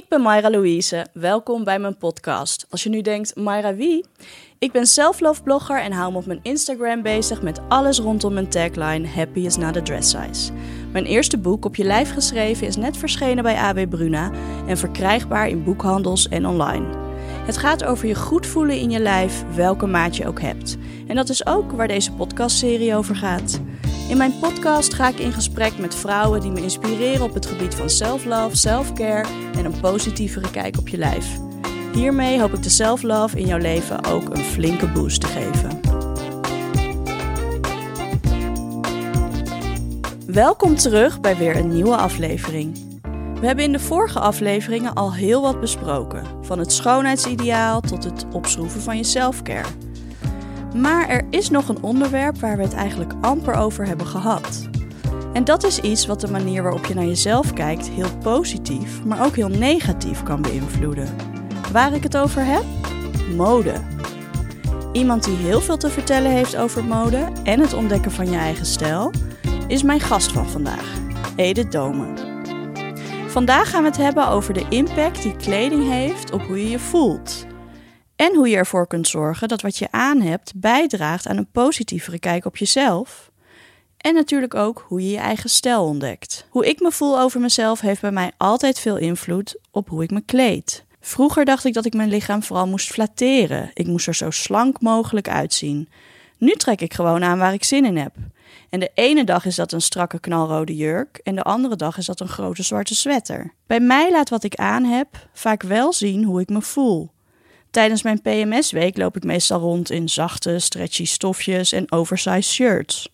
Ik ben Mayra Louise. Welkom bij mijn podcast. Als je nu denkt, Mayra wie? Ik ben self-love blogger en hou me op mijn Instagram bezig met alles rondom mijn tagline Happy is not a dress size. Mijn eerste boek op je lijf geschreven is net verschenen bij AB Bruna en verkrijgbaar in boekhandels en online. Het gaat over je goed voelen in je lijf, welke maat je ook hebt. En dat is ook waar deze podcastserie over gaat. In mijn podcast ga ik in gesprek met vrouwen die me inspireren op het gebied van self-love, self-care en een positievere kijk op je lijf. Hiermee hoop ik de self-love in jouw leven ook een flinke boost te geven. Welkom terug bij weer een nieuwe aflevering. We hebben in de vorige afleveringen al heel wat besproken, van het schoonheidsideaal tot het opschroeven van je self-care. Maar er is nog een onderwerp waar we het eigenlijk amper over hebben gehad. En dat is iets wat de manier waarop je naar jezelf kijkt heel positief, maar ook heel negatief kan beïnvloeden. Waar ik het over heb? Mode. Iemand die heel veel te vertellen heeft over mode en het ontdekken van je eigen stijl, is mijn gast van vandaag, Edith Domen. Vandaag gaan we het hebben over de impact die kleding heeft op hoe je je voelt. En hoe je ervoor kunt zorgen dat wat je aan hebt bijdraagt aan een positievere kijk op jezelf. En natuurlijk ook hoe je je eigen stijl ontdekt. Hoe ik me voel over mezelf heeft bij mij altijd veel invloed op hoe ik me kleed. Vroeger dacht ik dat ik mijn lichaam vooral moest flatteren. Ik moest er zo slank mogelijk uitzien. Nu trek ik gewoon aan waar ik zin in heb. En de ene dag is dat een strakke knalrode jurk en de andere dag is dat een grote zwarte sweater. Bij mij laat wat ik aan heb vaak wel zien hoe ik me voel. Tijdens mijn PMS-week loop ik meestal rond in zachte, stretchy stofjes en oversized shirts.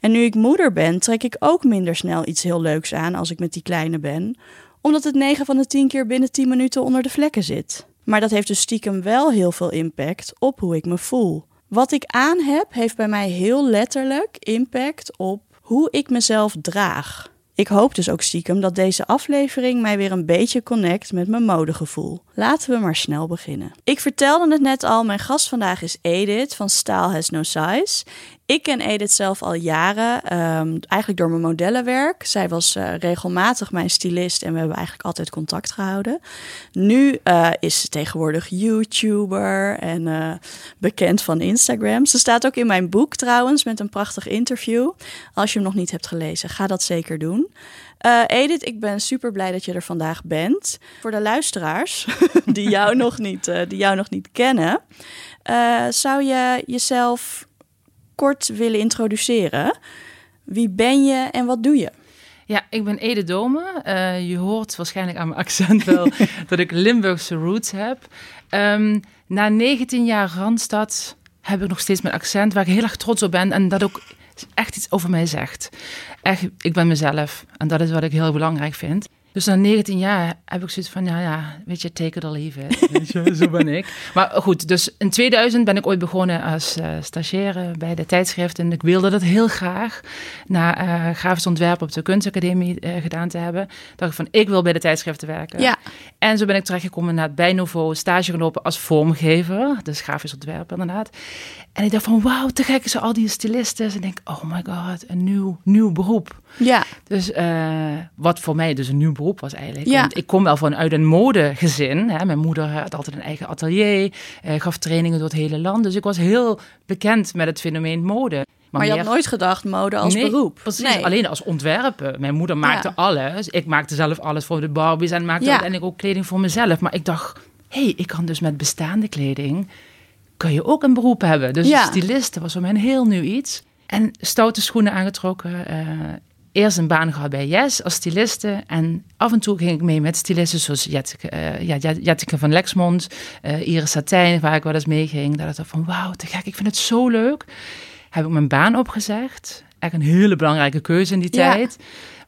En nu ik moeder ben, trek ik ook minder snel iets heel leuks aan als ik met die kleine ben, omdat het 9 van de 10 keer binnen 10 minuten onder de vlekken zit. Maar dat heeft dus stiekem wel heel veel impact op hoe ik me voel. Wat ik aan heb, heeft bij mij heel letterlijk impact op hoe ik mezelf draag. Ik hoop dus ook stiekem dat deze aflevering mij weer een beetje connect met mijn modegevoel. Laten we maar snel beginnen. Ik vertelde het net al, mijn gast vandaag is Edith van Style Has No Size. Ik ken Edith zelf al jaren, um, eigenlijk door mijn modellenwerk. Zij was uh, regelmatig mijn stylist en we hebben eigenlijk altijd contact gehouden. Nu uh, is ze tegenwoordig YouTuber en uh, bekend van Instagram. Ze staat ook in mijn boek trouwens met een prachtig interview. Als je hem nog niet hebt gelezen, ga dat zeker doen. Uh, Edith, ik ben super blij dat je er vandaag bent. Voor de luisteraars die jou nog niet, uh, die jou nog niet kennen, uh, zou je jezelf kort willen introduceren? Wie ben je en wat doe je? Ja, ik ben Ede Dome. Uh, je hoort waarschijnlijk aan mijn accent wel dat ik Limburgse roots heb. Um, na 19 jaar Randstad heb ik nog steeds mijn accent, waar ik heel erg trots op ben. En dat ook echt iets over mij zegt. Echt, ik ben mezelf. En dat is wat ik heel belangrijk vind. Dus na 19 jaar heb ik zoiets van, ja, ja, weet je, take it or leave it. Weet je, zo ben ik. Maar goed, dus in 2000 ben ik ooit begonnen als uh, stagiaire bij de tijdschrift. En ik wilde dat heel graag. Na uh, grafisch ontwerp op de kunstacademie uh, gedaan te hebben. dacht ik van, ik wil bij de tijdschriften werken. Ja. En zo ben ik terechtgekomen naar het Bijnovo stage gelopen als vormgever. Dus grafisch ontwerp inderdaad. En ik dacht van, wauw, te gek is al die stylisten. En ik denk, oh my god, een nieuw, nieuw beroep. Ja. Dus wat voor mij dus een nieuw beroep was eigenlijk. Ja. Want ik kom wel vanuit een modegezin. Hè. Mijn moeder had altijd een eigen atelier, eh, gaf trainingen door het hele land. Dus ik was heel bekend met het fenomeen mode. Maar, maar je meer... had nooit gedacht mode als nee, beroep? Precies, nee. alleen als ontwerpen. Mijn moeder maakte ja. alles. Ik maakte zelf alles voor de Barbies en maakte ja. uiteindelijk ook kleding voor mezelf. Maar ik dacht, hé, hey, ik kan dus met bestaande kleding... kan je ook een beroep hebben. Dus ja. stylisten was voor mij een heel nieuw iets. En stoute schoenen aangetrokken... Uh, eerst een baan gehad bij Yes als styliste. En af en toe ging ik mee met stylisten zoals Jetteke, uh, ja, Jetteke van Lexmond, uh, Iris Satijn, waar ik wel eens mee ging. Dat ik van wauw, te gek, ik vind het zo leuk. Heb ik mijn baan opgezegd. Echt een hele belangrijke keuze in die Ja. tijd.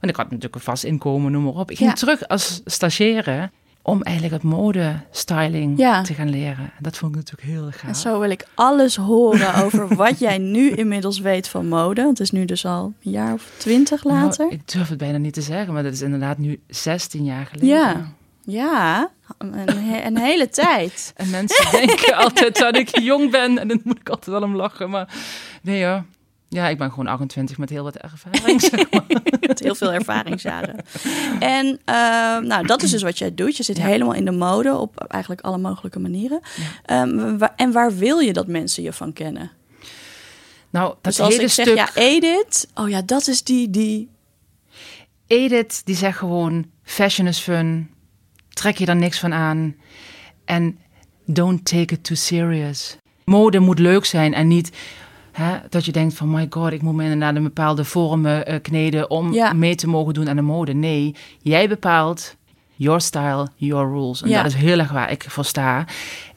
Want ik had natuurlijk een vast inkomen, noem maar op. Ik ging Ja. terug als stagiaire om eigenlijk het modestyling Ja. te gaan leren. En dat vond ik natuurlijk heel gaaf. En zo wil ik alles horen over wat jij nu inmiddels weet van mode. Want het is nu dus al een jaar of twintig later. Nou, ik durf het bijna niet te zeggen, maar dat is inderdaad nu 16 jaar geleden. ja, ja, een, he- een hele tijd. En mensen denken altijd dat ik jong ben en dan moet ik altijd wel om lachen. Maar nee hoor, Ja, ik ben gewoon 28 met heel wat ervaring. zeg maar. Met heel veel ervaringsjaren. En eh, nou, dat is dus wat jij doet. Je zit helemaal in de mode op eigenlijk alle mogelijke manieren. Ehm, en waar wil je dat mensen je van kennen? Nou, dat Dus als hele ik zeg, stuk... ja, Edith. Oh ja, dat is die, die... Edith, die zegt gewoon, fashion is fun. Trek je er niks van aan. En don't take it too serious. Mode moet leuk zijn en niet hè, dat je denkt van... my god, ik moet me inderdaad een bepaalde vormen eh, kneden... om Ja. mee te mogen doen aan de mode. Nee, jij bepaalt your style, your rules. En Ja. dat is heel erg waar ik voor sta.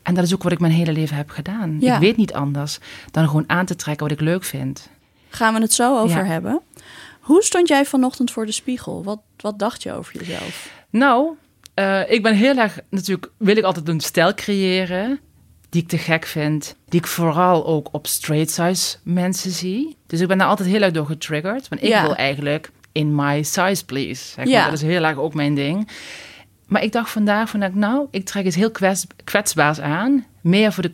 En dat is ook wat ik mijn hele leven heb gedaan. Ja. Ik weet niet anders dan gewoon aan te trekken wat ik leuk vind. Gaan we het zo over hebben. Hoe stond jij vanochtend voor de spiegel? Wat, wat dacht je over jezelf? Nou, eh, ik ben heel erg, natuurlijk wil ik altijd een stijl creëren die ik te gek vind. Die ik vooral ook op straight size mensen zie. Dus ik ben daar altijd heel erg door getriggerd. Want ik Ja. wil eigenlijk in my size please. Zeg maar. Ja. Dat is heel erg ook mijn ding. Maar ik dacht vandaag, van, nou, ik trek iets heel kwets, kwetsbaars aan. Meer voor de,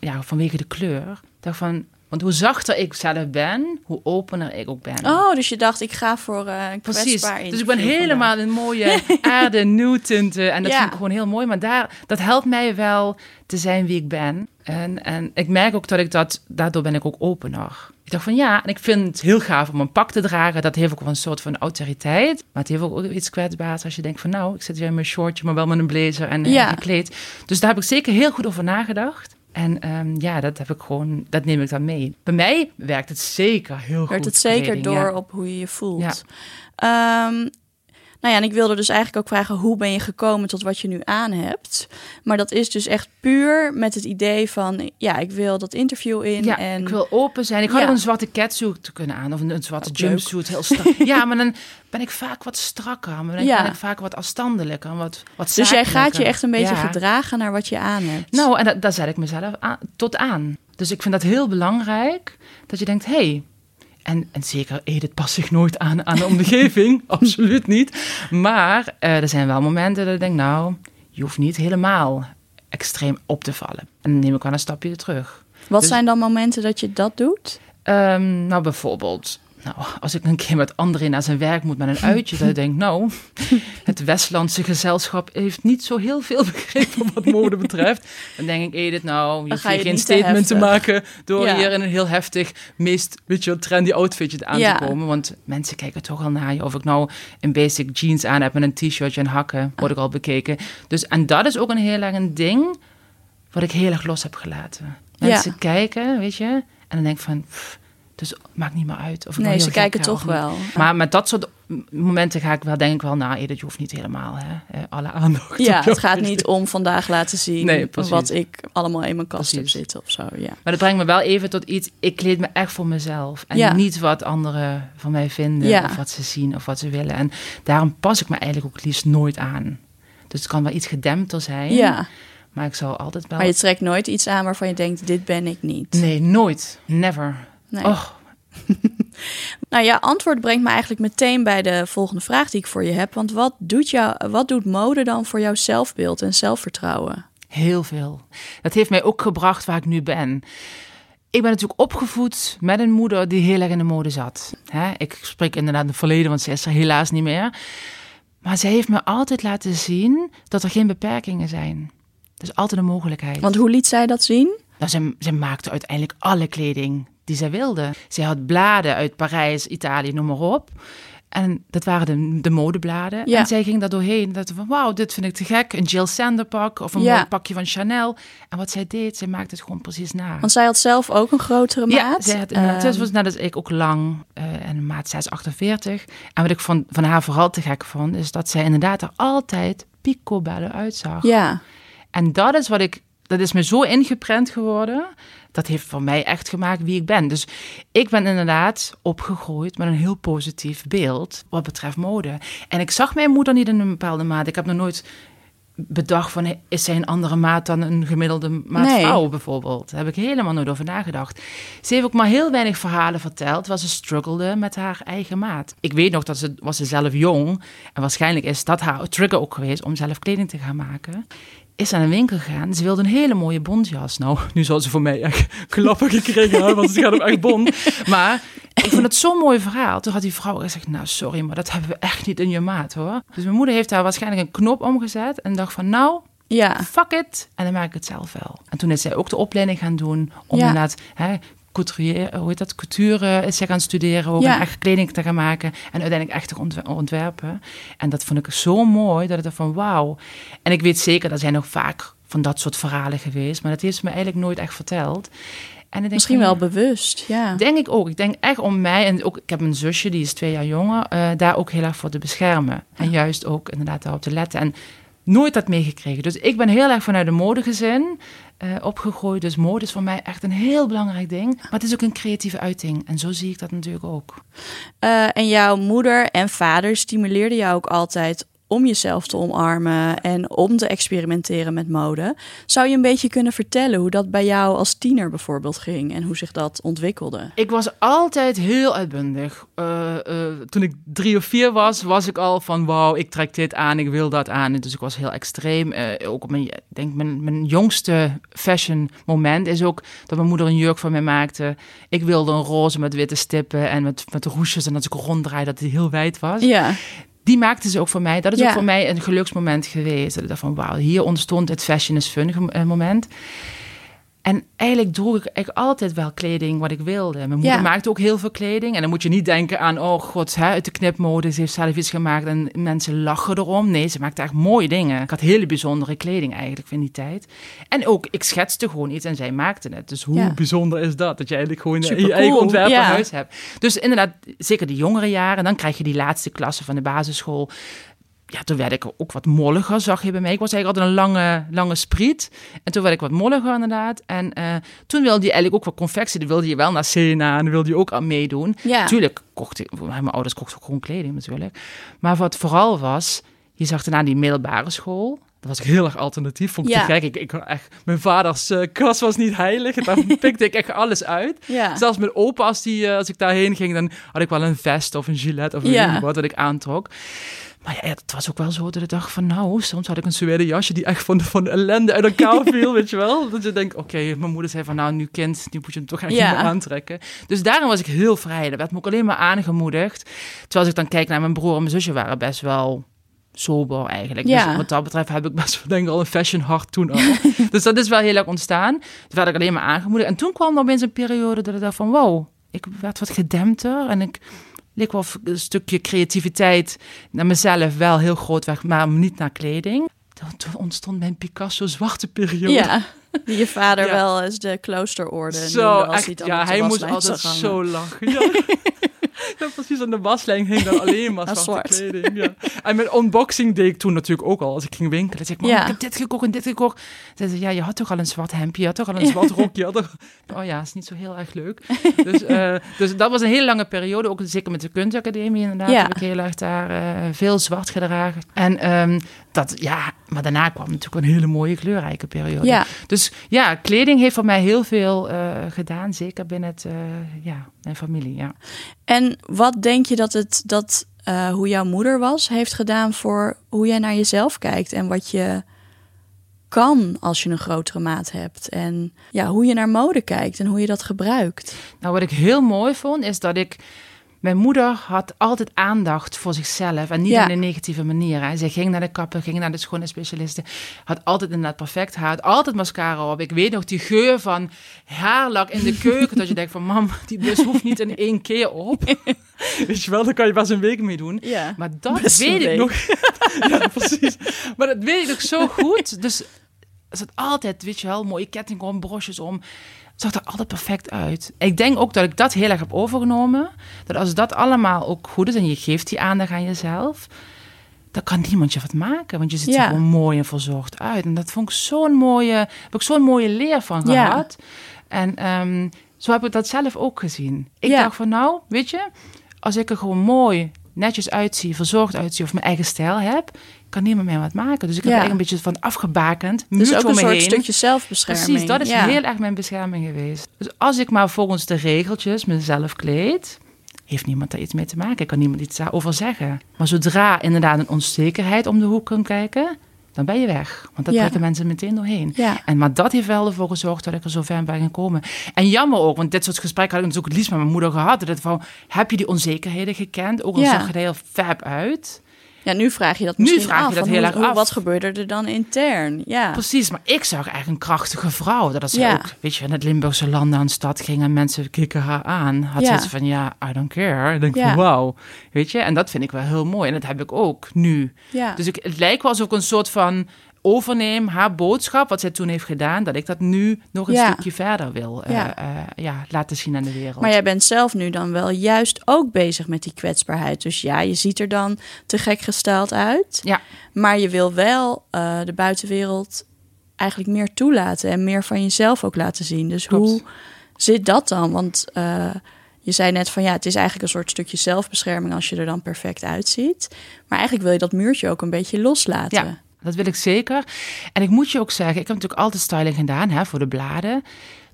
ja, vanwege de kleur. Ik dacht van, want hoe zachter ik zelf ben, hoe opener ik ook ben. Oh, dus je dacht, ik ga voor eh een Precies. Dus ik ben helemaal in mooie aarde, nieuwtinten. En dat Ja. vind ik gewoon heel mooi. Maar daar, dat helpt mij wel te zijn wie ik ben. En, en ik merk ook dat ik dat, daardoor ben ik ook opener. Ik dacht van ja, en ik vind het heel gaaf om een pak te dragen. Dat heeft ook wel een soort van autoriteit. Maar het heeft ook iets kwetsbaars als je denkt van nou, ik zit weer in mijn shortje, maar wel met een blazer en, en Ja. gekleed. Dus daar heb ik zeker heel goed over nagedacht. En ehm, ja, dat heb ik gewoon, dat neem ik dan mee. Bij mij werkt het zeker heel goed. Werd het zeker door ja. op hoe je je voelt. Ja. Ehm, nou ja, en ik wilde dus eigenlijk ook vragen... hoe ben je gekomen tot wat je nu aan hebt? Maar dat is dus echt puur met het idee van... ja, ik wil dat interview in Ja, en... ik wil open zijn. Ik had Ja. een zwarte catsuit te kunnen aan. Of een, een zwarte jumpsuit. Heel strak. ja, maar dan ben ik vaak wat strakker. Maar dan Ja. ben ik vaak wat afstandelijker. Wat, wat Dus jij gaat je echt een beetje Ja. gedragen naar wat je aan hebt. Nou, en dat, daar zet ik mezelf aan, tot aan. Dus ik vind dat heel belangrijk. Dat je denkt, hé... Hey, en, en zeker, Edith past zich nooit aan aan de omgeving. Absoluut niet. Maar eh, er zijn wel momenten dat ik denk, nou... Je hoeft niet helemaal extreem op te vallen. En dan neem ik wel een stapje terug. wat dus- zijn dan momenten dat je dat doet? Ehm, nou, bijvoorbeeld, nou, als ik een keer met André naar zijn werk moet met een uitje, dan denk ik, nou, het Westlandse gezelschap heeft niet zo heel veel begrepen wat mode betreft. Dan denk ik, Edith, nou, je hoeft geen te statement te maken door Ja. hier in een heel heftig, meest, weet je, trendy outfitje aan Ja. te komen. Want mensen kijken toch al naar je. Of ik nou een basic jeans aan heb met een t-shirtje en hakken, word ik al bekeken. Dus, en dat is ook een heel erg een ding wat ik heel erg los heb gelaten. Ja. Mensen kijken, weet je, en dan denk ik van, pff, dus maakt niet meer uit. Of Nee, ze kijken toch wel. Maar met dat soort momenten ga ik wel, denk ik wel, nou, Edith, je hoeft niet helemaal hè, alle aandacht. Ja, het gaat niet om vandaag laten zien Nee, wat ik allemaal in mijn kast heb zitten of zo. Ja. Maar dat brengt me wel even tot iets. Ik kleed me echt voor mezelf. En Ja. niet wat anderen van mij vinden. Ja. Of wat ze zien of wat ze willen. En daarom pas ik me eigenlijk ook liefst nooit aan. Dus het kan wel iets gedempter zijn. ja, Maar ik zal altijd wel... maar je trekt nooit iets aan waarvan je denkt, dit ben ik niet. Nee, nooit. Never. Nee. Och, Nou ja, antwoord brengt me eigenlijk meteen bij de volgende vraag die ik voor je heb. Want wat doet, jou, wat doet mode dan voor jouw zelfbeeld en zelfvertrouwen? Heel veel. Dat heeft mij ook gebracht waar ik nu ben. Ik ben natuurlijk opgevoed met een moeder die heel erg in de mode zat. Ik spreek inderdaad in het verleden, want ze is er helaas niet meer. Maar zij heeft me altijd laten zien dat er geen beperkingen zijn. Er is altijd een mogelijkheid. Want hoe liet zij dat zien? Nou, ze, ze maakte uiteindelijk alle kleding die zij wilde. Ze had bladen uit Parijs, Italië, noem maar op. En dat waren de, de modebladen. Ja. En zij ging daar doorheen. Dat van, wauw, dit vind ik te gek. Een Jill Sander pak of een Ja. mooi pakje van Chanel. En wat zij deed, zij maakte het gewoon precies na. Want zij had zelf ook een grotere Ja, maat. zij had, het was net als ik ook lang eh, en maat 648. En wat ik van, van haar vooral te gek vond, is dat zij inderdaad er altijd picobellen uitzag. ja, En dat is wat ik, dat is me zo ingeprent geworden. Dat heeft voor mij echt gemaakt wie ik ben. Dus ik ben inderdaad opgegroeid met een heel positief beeld wat betreft mode. En ik zag mijn moeder niet in een bepaalde maat. Ik heb nog nooit bedacht van, is zij een andere maat dan een gemiddelde maat Nee. vrouw bijvoorbeeld? Daar heb ik helemaal nooit over nagedacht. Ze heeft ook maar heel weinig verhalen verteld, waar ze struggelde met haar eigen maat. Ik weet nog dat ze, was ze zelf jong en waarschijnlijk is dat haar trigger ook geweest om zelf kleding te gaan maken. Is naar een winkel gegaan. Ze wilde een hele mooie bontjas. Nou, nu zal ze voor mij echt klappen gekregen hebben, want ze gaat op echt bont. Maar ik vond het zo'n mooi verhaal. Toen had die vrouw gezegd, nou sorry, maar dat hebben we echt niet in je maat hoor. Dus mijn moeder heeft daar waarschijnlijk een knop omgezet en dacht van nou, Ja. fuck it. En dan maak ik het zelf wel. En toen is zij ook de opleiding gaan doen om Ja. inderdaad... Hè, couturier, hoe heet dat, couture is gaan studeren, ook Ja. en echt kleding te gaan maken en uiteindelijk echt te ontwer- ontwerpen. En dat vond ik zo mooi, dat ik dacht van wauw. En ik weet zeker, er zijn nog vaak van dat soort verhalen geweest, maar dat heeft ze me eigenlijk nooit echt verteld. En Misschien wel bewust, ja. Denk ik ook. Ik denk echt om mij, en ook, ik heb een zusje, die is twee jaar jonger, eh, daar ook heel erg voor te beschermen. En juist ook inderdaad daarop te letten. En nooit dat meegekregen. Dus ik ben heel erg vanuit de modegezin eh opgegroeid. Dus mode is voor mij echt een heel belangrijk ding. Maar het is ook een creatieve uiting. En zo zie ik dat natuurlijk ook. Eh, en jouw moeder en vader stimuleerden jou ook altijd om jezelf te omarmen en om te experimenteren met mode. Zou je een beetje kunnen vertellen hoe dat bij jou als tiener bijvoorbeeld ging en hoe zich dat ontwikkelde? Ik was altijd heel uitbundig. Eh, eh, toen ik drie of vier was, was ik al van wauw, ik trek dit aan, ik wil dat aan. Dus ik was heel extreem. Eh, ook op mijn, ik denk mijn, mijn jongste fashion moment is ook dat mijn moeder een jurk voor mij maakte. Ik wilde een roze met witte stippen en met, met roesjes. En als ik ronddraai, dat die heel wijd was. Ja, Die maakte ze ook voor mij. Dat is Ja. ook voor mij een geluksmoment geweest. Dat ik dacht van wauw, hier ontstond het fashion is fun eh, moment. En eigenlijk droeg ik eigenlijk altijd wel kleding wat ik wilde. Mijn moeder Ja. maakte ook heel veel kleding. En dan moet je niet denken aan, oh god, hè, uit de knipmode. Ze heeft zelf iets gemaakt en mensen lachen erom. Nee, ze maakte echt mooie dingen. Ik had hele bijzondere kleding eigenlijk in die tijd. En ook, ik schetste gewoon iets en zij maakte het. Dus hoe Ja. bijzonder is dat? Dat je eigenlijk gewoon Supercool, je eigen ontwerperhuis ja. hebt. Dus inderdaad, zeker die jongere jaren. Dan krijg je die laatste klasse van de basisschool ja, toen werd ik ook wat molliger, zag je bij mij. Ik was eigenlijk altijd een lange, lange spriet. En toen werd ik wat molliger inderdaad. En eh, toen wilde je eigenlijk ook wat confectie. Dan wilde je wel naar Sena en dan wilde je ook aan meedoen. ja. Tuurlijk kocht ik, mijn ouders kochten gewoon kleding natuurlijk. Maar wat vooral was, je zag daarna die middelbare school. Dat was ik heel erg alternatief, vond ik Ja. te gek. Ik, ik, echt, mijn vaders kas was niet heilig. Daar pikte ik echt alles uit. Ja. Zelfs met opa, als, die, eh, als ik daarheen ging, dan had ik wel een vest of een gilet of een Ja. wat dat ik aantrok. Maar ja, het was ook wel zo dat ik dacht van nou, soms had ik een suède jasje die echt van de, van de ellende uit elkaar viel, weet je wel. Dat je denkt, oké, mijn moeder zei van nou, nu kind, nu moet je hem toch echt Ja. aantrekken. Dus daarin was ik heel vrij. Dat werd me ook alleen maar aangemoedigd. Terwijl als ik dan kijk naar mijn broer en mijn zusje waren best wel sober eigenlijk. Ja. Dus wat dat betreft heb ik best wel denk ik al een fashion hart toen al. dus dat is wel heel erg ontstaan. Toen werd ik alleen maar aangemoedigd. En toen kwam er opeens een periode dat ik dacht van wow, ik werd wat gedempter en ik leek wel een stukje creativiteit naar mezelf wel heel groot weg, maar niet naar kleding. Toen- ontstond mijn Picasso zwarte periode. Ja, die je vader Ja. wel eens de kloosterorde Zo, noemde als echt, hij het ja, hij moest altijd zo lachen. Ja. ja, precies, aan de waslijn hing dan alleen maar zwarte zwart. kleding. Ja. En met unboxing deed ik toen natuurlijk ook al. Als ik ging winkelen, zei ik, Ja. ik heb dit gekocht en dit gekocht. Zei ze, ja, je had toch al een zwart hemdje, je had toch al een zwart rokje. had toch- Oh ja, is niet zo heel erg leuk. Dus, eh, dus dat was een hele lange periode, ook zeker met de kunstacademie inderdaad. Ja. Heb ik heel erg daar eh, veel zwart gedragen. En ehm, dat, ja, maar daarna kwam natuurlijk een hele mooie kleurrijke periode. Ja, Dus ja, kleding heeft voor mij heel veel eh, gedaan, zeker binnen het, ja, mijn familie. Ja. en wat denk je dat het, dat eh, hoe jouw moeder was, heeft gedaan voor hoe jij naar jezelf kijkt en wat je kan als je een grotere maat hebt en ja, hoe je naar mode kijkt en hoe je dat gebruikt. Nou, wat ik heel mooi vond, is dat ik. Mijn moeder had altijd aandacht voor zichzelf en niet Ja. in een negatieve manier. Hè. Zij ging naar de kapper, ging naar de schoonheidsspecialisten, had altijd inderdaad perfect haar, had altijd mascara op. Ik weet nog die geur van haarlak in de keuken, dat je denkt van mam, die bus hoeft niet in één keer op. Weet je wel, daar kan je pas een week mee doen. Ja, Maar dat Best weet ik nog. ja, precies. Maar dat weet ik nog zo goed. Dus er zat altijd, weet je wel, mooie ketting om, brosjes om. Zag er altijd perfect uit. Ik denk ook dat ik dat heel erg heb overgenomen. Dat als dat allemaal ook goed is en je geeft die aandacht aan jezelf, dan kan niemand je wat maken. Want je ziet Ja. er gewoon mooi en verzorgd uit. En dat vond ik zo'n mooie, heb ik zo'n mooie leer van Ja. gehad. En ehm, zo heb ik dat zelf ook gezien. Ik Ja. dacht van nou, weet je, als ik er gewoon mooi, netjes uitzie, verzorgd uitzie of mijn eigen stijl heb, kan niemand meer wat maken. Dus ik heb Ja. er eigenlijk een beetje van afgebakend. dus ook een soort heen. stukje zelfbescherming. Precies, dat is ja. heel erg mijn bescherming geweest. Dus als ik maar volgens de regeltjes mezelf kleed, heeft niemand daar iets mee te maken. Ik kan niemand iets daarover zeggen. Maar zodra inderdaad een onzekerheid om de hoek kan kijken, dan ben je weg. Want dat Ja. trekken mensen meteen doorheen. Ja. En, maar dat heeft wel ervoor gezorgd dat ik er zo ver ben gekomen. En jammer ook, want dit soort gesprekken had ik natuurlijk het liefst met mijn moeder gehad. Dat van, heb je die onzekerheden gekend? Ook al Ja. zag je er heel fab uit. Ja, nu vraag je dat Nu misschien vraag je af. dat heel erg af. Wat gebeurde er dan intern? Ja. Precies, maar ik zag eigenlijk een krachtige vrouw. Dat als ze Ja. ook, weet je, in het Limburgse land aan de stad ging en mensen keken haar aan. Had Ja. ze van, ja, I don't care. Denk ik Ja. van, wauw. Weet je, en dat vind ik wel heel mooi. En dat heb ik ook nu. Ja. Dus ik, het lijkt wel alsof ik een soort van overneem haar boodschap, wat zij toen heeft gedaan, dat ik dat nu nog een Ja. stukje verder wil eh, eh, ja, laten zien aan de wereld. Maar jij bent zelf nu dan wel juist ook bezig met die kwetsbaarheid. Dus ja, je ziet er dan te gek gesteld uit. Ja. Maar je wil wel eh, de buitenwereld eigenlijk meer toelaten en meer van jezelf ook laten zien. Dus Klopt. hoe zit dat dan? Want je zei net van ja, het is eigenlijk een soort stukje zelfbescherming als je er dan perfect uitziet. Maar eigenlijk wil je dat muurtje ook een beetje loslaten. Ja, dat wil ik zeker. En ik moet je ook zeggen, ik heb natuurlijk altijd styling gedaan hè, voor de bladen.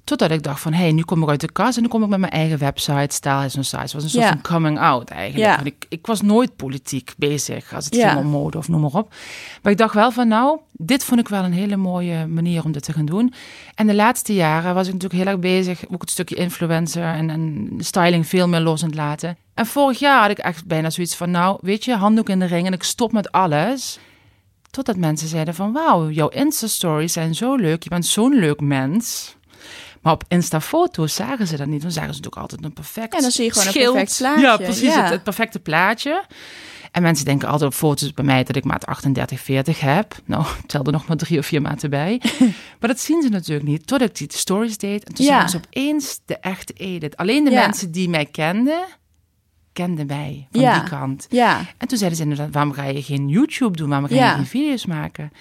Totdat ik dacht van, hé, hey, nu kom ik uit de kast en nu kom ik met mijn eigen website, Style is een Size. Het was een soort Ja. van coming out eigenlijk. Ja. Want ik, ik was nooit politiek bezig als het Ja. ging om mode of noem maar op. Maar ik dacht wel van, nou, dit vond ik wel een hele mooie manier om dit te gaan doen. En de laatste jaren was ik natuurlijk heel erg bezig, ook het stukje influencer en, en styling veel meer los aan het laten. En vorig jaar had ik echt bijna zoiets van, nou, weet je, handdoek in de ring en ik stop met alles. Totdat mensen zeiden van, wauw, jouw Insta-stories zijn zo leuk. Je bent zo'n leuk mens. Maar op Insta-foto's zagen ze dat niet. Dan zagen ze natuurlijk altijd een perfect En dan zie je gewoon een perfect plaatje. Ja, precies. Ja. Het, het perfecte plaatje. En mensen denken altijd op foto's bij mij dat ik maat 38, 40 heb. Nou, tel er nog maar drie of vier maten bij. maar dat zien ze natuurlijk niet. Totdat ik die stories deed. En toen Ja. zagen ze opeens de echte Edith. Alleen de Ja. mensen die mij kenden, kenden mij van Ja. die kant. Ja, En toen zeiden ze inderdaad, waarom ga je geen YouTube doen? Waarom ga je Ja. geen video's maken?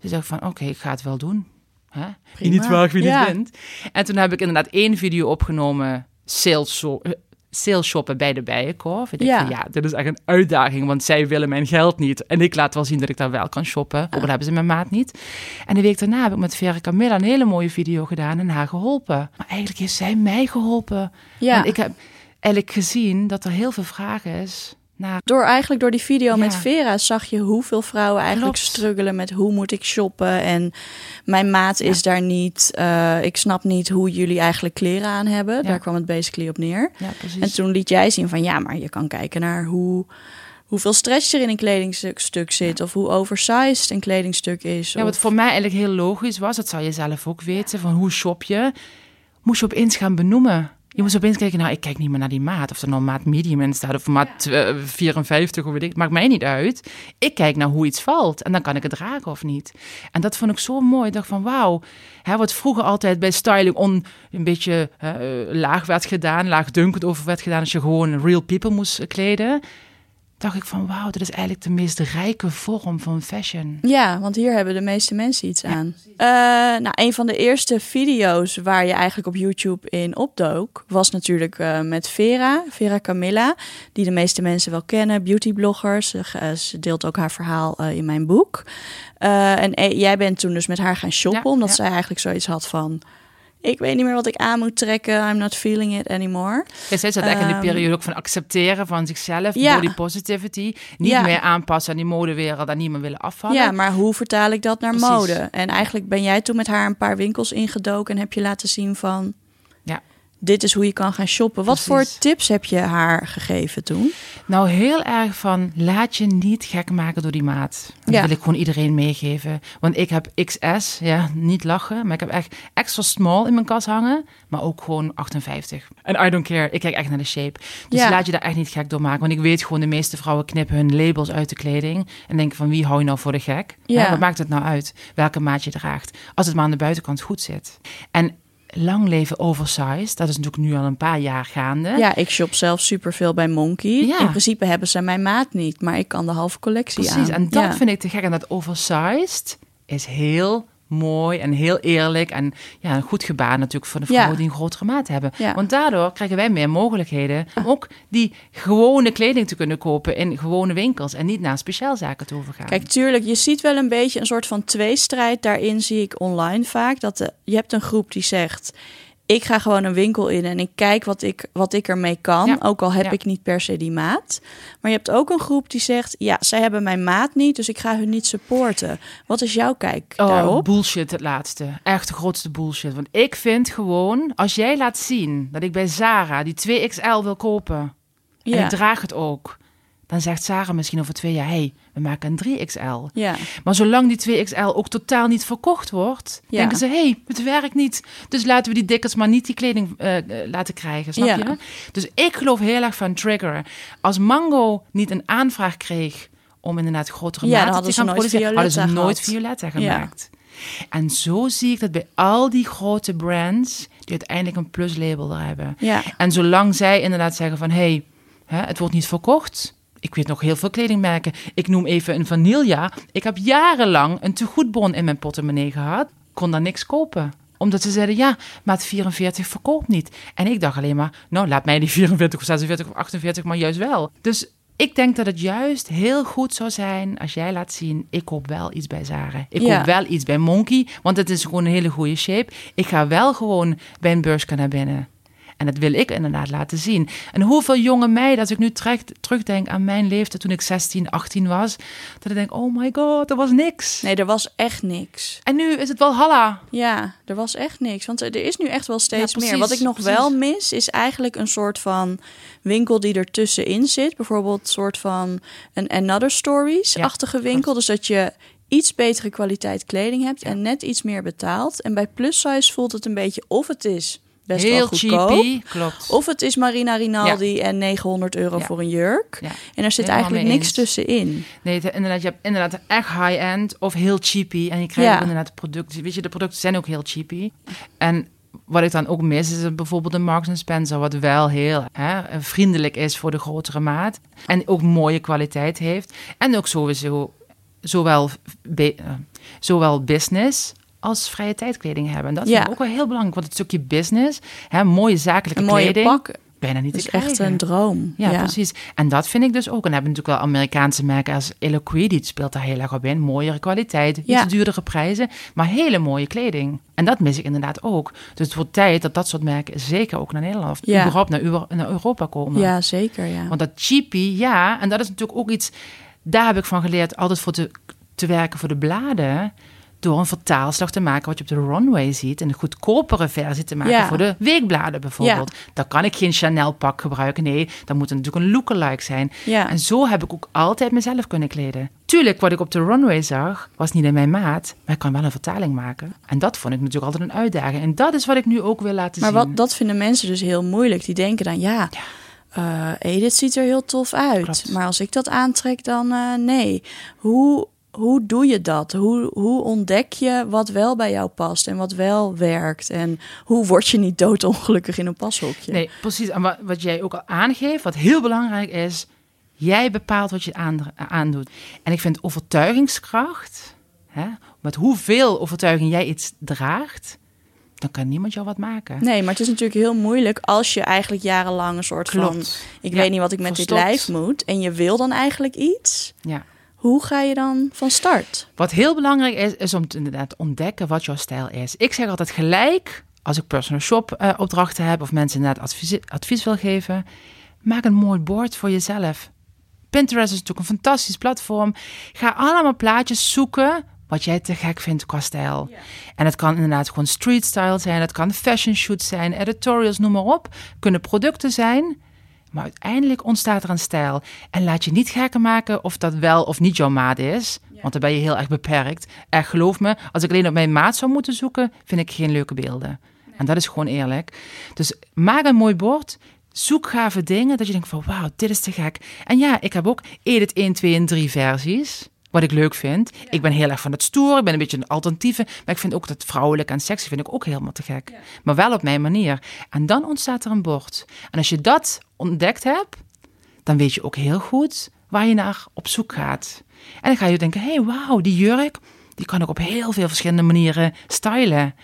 Dus dacht ik van, oké, ik ga het wel doen. Hè? Wie Prima. niet waagt, wie Ja. niet wint. En toen heb ik inderdaad één video opgenomen, sales, eh, sales shoppen bij de Bijenkorf. Ik dacht Ja. van, ja, dit is echt een uitdaging, want zij willen mijn geld niet. En ik laat wel zien dat ik daar wel kan shoppen. Ook al hebben ze mijn maat niet. En de week daarna heb ik met Vera Camilla een hele mooie video gedaan en haar geholpen. Maar eigenlijk heeft zij mij geholpen. ja. Want ik heb eigenlijk gezien dat er heel veel vraag is naar Door eigenlijk door die video Ja. met Vera zag je hoeveel vrouwen eigenlijk Klopt. struggelen met hoe moet ik shoppen en mijn maat is daar niet. Eh, ik snap niet hoe jullie eigenlijk kleren aan hebben. Daar kwam het basically op neer. En toen liet jij zien van ja, maar je kan kijken naar hoe hoeveel stretch er in een kledingstuk stuk zit of hoe oversized een kledingstuk is. Ja, of- wat voor mij eigenlijk heel logisch was, dat zal je zelf ook weten, van hoe shop je, moest je opeens gaan benoemen. Je moest opeens kijken, nou, ik kijk niet meer naar die maat. Of er nou maat medium in staat, of maat eh, 54, of weet ik. Maakt mij niet uit. Ik kijk naar hoe iets valt. En dan kan ik het dragen of niet. En dat vond ik zo mooi. Ik dacht van, wauw. Hè, wat vroeger altijd bij styling on, een beetje eh, laag werd gedaan. Laagdunkend over werd gedaan. Als je gewoon real people moest eh, kleden. Dacht ik van, wauw, dat is eigenlijk de meest rijke vorm van fashion. Ja, want hier hebben de meeste mensen iets aan. Eh, nou, een van de eerste video's waar je eigenlijk op YouTube in opdook, was natuurlijk eh, met Vera, Vera Camilla, die de meeste mensen wel kennen, beautyblogger. Ze, eh, ze deelt ook haar verhaal in mijn boek. En jij bent toen dus met haar gaan shoppen, Ja, omdat ja. zij eigenlijk zoiets had van. Ik weet niet meer wat ik aan moet trekken. I'm not feeling it anymore. Ja, zij zat echt in de Ehm, periode ook van accepteren van zichzelf, Ja. body positivity. Niet Ja. meer aanpassen aan die modewereld en niet meer willen afvallen. Ja, maar hoe vertaal ik dat naar Precies. mode? En eigenlijk ben jij toen met haar een paar winkels ingedoken en heb je laten zien van... Dit is hoe je kan gaan shoppen. Wat voor tips heb je haar gegeven toen? Nou, heel erg van laat je niet gek maken door die maat. Dat Ja. wil ik gewoon iedereen meegeven. Want ik heb XS, ja, niet lachen, maar ik heb echt extra small in mijn kast hangen, maar ook gewoon 58. En I don't care, ik kijk echt naar de shape. Dus Ja. laat je daar echt niet gek door maken. Want ik weet gewoon, de meeste vrouwen knippen hun labels uit de kleding en denken van wie hou je nou voor de gek? Ja. Hè, wat maakt het nou uit welke maat je draagt? Als het maar aan de buitenkant goed zit. En lang leven oversized, dat is natuurlijk nu al een paar jaar gaande. Ja, ik shop zelf superveel bij Monkey. Ja. In principe hebben ze mijn maat niet, maar ik kan de halve collectie aan. Precies, en dat Ja. vind ik te gek. En dat oversized is heel mooi en heel eerlijk. En ja, een goed gebaar natuurlijk voor de vrouwen Ja. die een grotere maat hebben. Ja. Want daardoor krijgen wij meer mogelijkheden om ook die gewone kleding te kunnen kopen in gewone winkels. En niet naar speciaalzaken te overgaan. Kijk, tuurlijk, je ziet wel een beetje een soort van tweestrijd. Daarin zie ik online vaak dat de, je hebt een groep die zegt: ik ga gewoon een winkel in en ik kijk wat ik, wat ik ermee kan. Ja. Ook al heb Ja. ik niet per se die maat. Maar je hebt ook een groep die zegt: ja, zij hebben mijn maat niet, dus ik ga hun niet supporten. Wat is jouw kijk Oh, daarop? bullshit het laatste. Echt de grootste bullshit. Want ik vind gewoon, als jij laat zien dat ik bij Zara die 2XL wil kopen en Ja. ik draag het ook, dan zegt Zara misschien over twee jaar, hey, we maken een 3XL. Ja, Maar zolang die 2XL ook totaal niet verkocht wordt, Ja. denken ze, hey, het werkt niet. Dus laten we die dikkers maar niet die kleding eh, eh, laten krijgen, snap Ja. je? Dus ik geloof heel erg van triggeren. Als Mango niet een aanvraag kreeg om inderdaad grotere Ja, maten te gaan produceren, hadden ze nooit. Violetta Ja. gemaakt. En zo zie ik dat bij al die grote brands die uiteindelijk een pluslabel er hebben. ja. En zolang zij inderdaad zeggen van... hé, hey, het wordt niet verkocht. Ik weet nog heel veel kledingmerken. Ik noem even een Vanilla. Ik heb jarenlang een tegoedbon in mijn portemonnee gehad. Kon daar niks kopen omdat ze zeiden, ja, maat 44 verkoopt niet. En ik dacht alleen maar, nou, laat mij die 44 of 46 of 48 maar juist wel. Dus ik denk dat het juist heel goed zou zijn als jij laat zien, ik koop wel iets bij Zara. Ik Ja. koop wel iets bij Monkey, want het is gewoon een hele goede shape. Ik ga wel gewoon bij een beursje naar binnen. En dat wil ik inderdaad laten zien. En hoeveel jonge meiden, als ik nu terug, terugdenk aan mijn leeftijd toen ik 16, 18 was, dat ik denk, oh my god, er was niks. Nee, er was echt niks. En nu is het wel halla. Ja, er was echt niks. Want er is nu echt wel steeds Ja, precies, meer. Wat ik nog precies. wel mis, is eigenlijk een soort van winkel die er tussenin zit. Bijvoorbeeld een soort van een Another Stories-achtige winkel. Dus dat je iets betere kwaliteit kleding hebt en net iets meer betaalt. En bij plus size voelt het een beetje of het is best wel Heel goedkoop. cheapy, klopt. Of het is Marina Rinaldi en 900 euro Ja. voor een jurk. Ja. En er zit eigenlijk niks tussenin. Nee, inderdaad, je hebt inderdaad echt high-end of heel cheapy. En je krijgt inderdaad producten. Weet je, de producten zijn ook heel cheapy. En wat ik dan ook mis, is bijvoorbeeld de Marks Spencer, wat wel heel hè, vriendelijk is voor de grotere maat. En ook mooie kwaliteit heeft. En ook sowieso zowel, eh, zowel business als vrije tijdkleding hebben. En dat Ja. ik ook wel heel belangrijk, want het stukje business, hè, mooie zakelijke Een mooie kleding, pak bijna niet is echt een droom. Ja, precies. En dat vind ik dus ook. En hebben natuurlijk wel Amerikaanse merken als Eloquid, die speelt daar heel erg op in. Mooiere kwaliteit, Ja. iets duurdere prijzen, maar hele mooie kleding. En dat mis ik inderdaad ook. Dus het wordt tijd dat dat soort merken zeker ook naar Nederland of Ja. überhaupt naar Europa komen. Ja, zeker. Ja. Want dat cheapy, ja, en dat is natuurlijk ook iets, daar heb ik van geleerd, altijd voor te, te werken voor de bladen. Door een vertaalslag te maken wat je op de runway ziet. En een goedkopere versie te maken Ja. voor de weekbladen bijvoorbeeld. Dan kan ik geen Chanel pak gebruiken. Nee, dan moet het natuurlijk een lookalike zijn. Ja. En zo heb ik ook altijd mezelf kunnen kleden. Tuurlijk, wat ik op de runway zag, was niet in mijn maat. Maar ik kan wel een vertaling maken. En dat vond ik natuurlijk altijd een uitdaging. En dat is wat ik nu ook wil laten Maar zien. wat, dat vinden mensen dus heel moeilijk. Die denken dan, ja, eh Edith ziet er heel tof uit. Klopt. Maar als ik dat aantrek, dan eh, nee. Hoe, hoe doe je dat? Hoe, hoe ontdek je wat wel bij jou past en wat wel werkt? En hoe word je niet doodongelukkig in een pashokje? Nee, precies. En wat, wat jij ook al aangeeft, wat heel belangrijk is, jij bepaalt wat je aan, aandoet. En ik vind overtuigingskracht, hè, met hoeveel overtuiging jij iets draagt, dan kan niemand jou wat maken. Nee, maar het is natuurlijk heel moeilijk als je eigenlijk jarenlang een soort van... Ik Ja, weet niet wat ik met dit lijf moet. En je wil dan eigenlijk iets. Ja. Hoe ga je dan van start? Wat heel belangrijk is, is om te inderdaad te ontdekken wat jouw stijl is. Ik zeg altijd gelijk, als ik personal shop eh, opdrachten heb of mensen inderdaad advies, advies wil geven, maak een mooi bord voor jezelf. Pinterest is natuurlijk een fantastisch platform. Ga allemaal plaatjes zoeken wat jij te gek vindt qua stijl. En het kan inderdaad gewoon street style zijn, het kan fashion shoots zijn, editorials, noem maar op. Kunnen producten zijn. Maar uiteindelijk ontstaat er een stijl. En laat je niet gekken maken of dat wel of niet jouw maat is. Want dan ben je heel erg beperkt. Echt geloof me, als ik alleen op mijn maat zou moeten zoeken, vind ik geen leuke beelden. En dat is gewoon eerlijk. Dus maak een mooi bord. Zoek gave dingen dat je denkt van wauw, dit is te gek. En ja, ik heb ook Edit 1, 2 en 3 versies. Wat ik leuk vind. Ik ben heel erg van het stoer. Ik ben een beetje een alternatieve. Maar ik vind ook dat vrouwelijk en sexy vind ik ook helemaal te gek. Maar wel op mijn manier. En dan ontstaat er een bord. En als je dat ontdekt hebt, dan weet je ook heel goed waar je naar op zoek gaat. En dan ga je denken, hé, hey, wauw, die jurk, die kan ik op heel veel verschillende manieren stylen.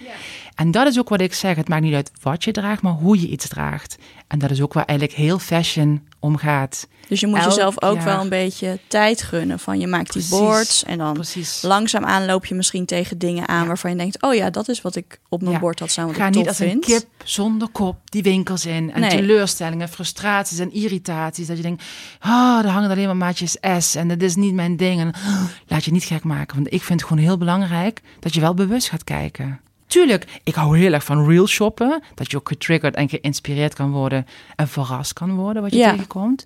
En dat is ook wat ik zeg. Het maakt niet uit wat je draagt, maar hoe je iets draagt. En dat is ook waar eigenlijk heel fashion om gaat. Dus je moet Elk jezelf ook jaar. wel een beetje tijd gunnen. Van je maakt die boards en dan Precies. langzaamaan loop je misschien tegen dingen aan Ja. waarvan je denkt, oh ja, dat is wat ik op mijn Ja. bord had staan, wat Ga ik niet als vind. een kip zonder kop die winkels in. En Nee. teleurstellingen, frustraties en irritaties. Dat je denkt, oh, er hangen alleen maar maatjes S en dat is niet mijn ding. En oh, laat je niet gek maken. Want ik vind het gewoon heel belangrijk dat je wel bewust gaat kijken. Tuurlijk, ik hou heel erg van real shoppen. Dat je ook getriggerd en geïnspireerd kan worden. En verrast kan worden wat je Ja. tegenkomt.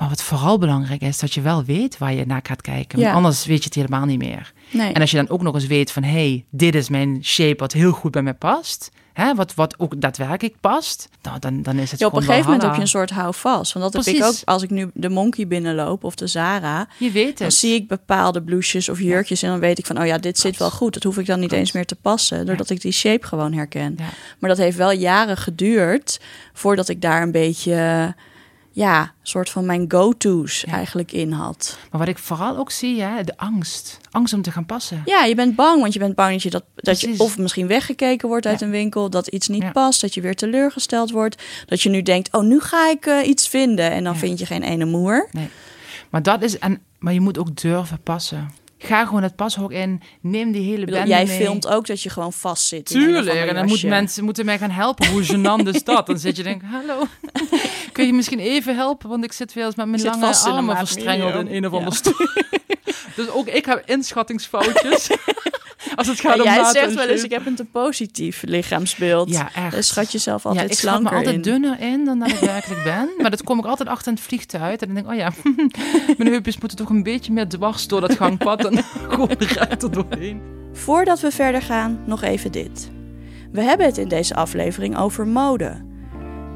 Maar wat vooral belangrijk is, dat je wel weet waar je naar gaat kijken. Want anders weet je het helemaal niet meer. Nee. En als je dan ook nog eens weet van, hey, dit is mijn shape wat heel goed bij mij past. Hè, wat, wat ook daadwerkelijk past. Nou, dan, dan is het Ja, op een gegeven moment heb je een soort houvast. Want dat heb ik ook als ik nu de Monkey binnenloop of de Zara. Je weet Dan het. zie ik bepaalde blouses of jurkjes en dan weet ik van, oh ja, dit zit wel goed. Dat hoef ik dan niet Klopt. eens meer te passen, doordat ik die shape gewoon herken. Maar dat heeft wel jaren geduurd voordat ik daar een beetje, ja, soort van mijn go-to's Ja. eigenlijk in had. Maar wat ik vooral ook zie, hè, de angst. Angst om te gaan passen. Ja, je bent bang, want je bent bang dat je, dat, dat je of misschien weggekeken wordt uit Ja. een winkel, dat iets niet Ja. past, dat je weer teleurgesteld wordt. Dat je nu denkt, oh, nu ga ik eh, iets vinden en dan vind je geen ene moer. Maar dat is, en, maar je moet ook durven passen. Ga gewoon het pashok in. Neem die hele bedoel, bende jij mee. filmt ook dat je gewoon vast zit. Tuurlijk, en dan moeten jasje. mensen moeten mij gaan helpen. Hoe gênant is dat? Dan zit je denk hallo, kun je misschien even helpen? Want ik zit weer eens met mijn lange armen verstrengeld in een of Ja. ander stoel. dus ook ik heb inschattingsfoutjes. Als het gaat Ja, om jij zegt wel eens, ik heb een te positief lichaamsbeeld. Ja, echt. Dus schat jezelf Ja, altijd ik schat me slanker altijd in. dunner in dan dat ik werkelijk ben. Maar dat kom ik altijd achter in het vliegtuig. En dan denk ik, oh ja, mijn heupjes moeten toch een beetje meer dwars door dat gangpad. En gewoon recht er doorheen. Voordat we verder gaan, nog even dit. We hebben het in deze aflevering over mode.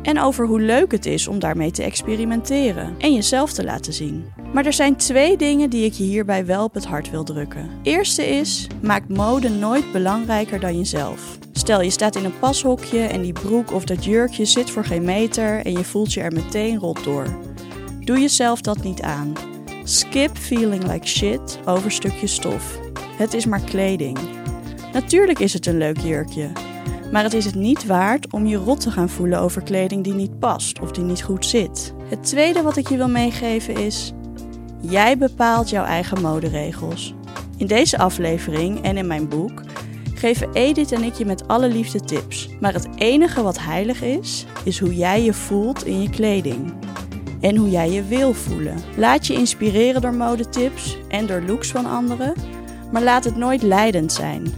En over hoe leuk het is om daarmee te experimenteren en jezelf te laten zien. Maar er zijn twee dingen die ik je hierbij wel op het hart wil drukken. Eerste is, maak mode nooit belangrijker dan jezelf. Stel je staat in een pashokje en die broek of dat jurkje zit voor geen meter en je voelt je er meteen rot door. Doe jezelf dat niet aan. Skip feeling like shit over stukjes stof. Het is maar kleding. Natuurlijk is het een leuk jurkje, maar het is het niet waard om je rot te gaan voelen over kleding die niet past of die niet goed zit. Het tweede wat ik je wil meegeven is: jij bepaalt jouw eigen moderegels. In deze aflevering en in mijn boek geven Edith en ik je met alle liefde tips. Maar het enige wat heilig is, is hoe jij je voelt in je kleding. En hoe jij je wil voelen. Laat je inspireren door modetips en door looks van anderen, maar laat het nooit leidend zijn.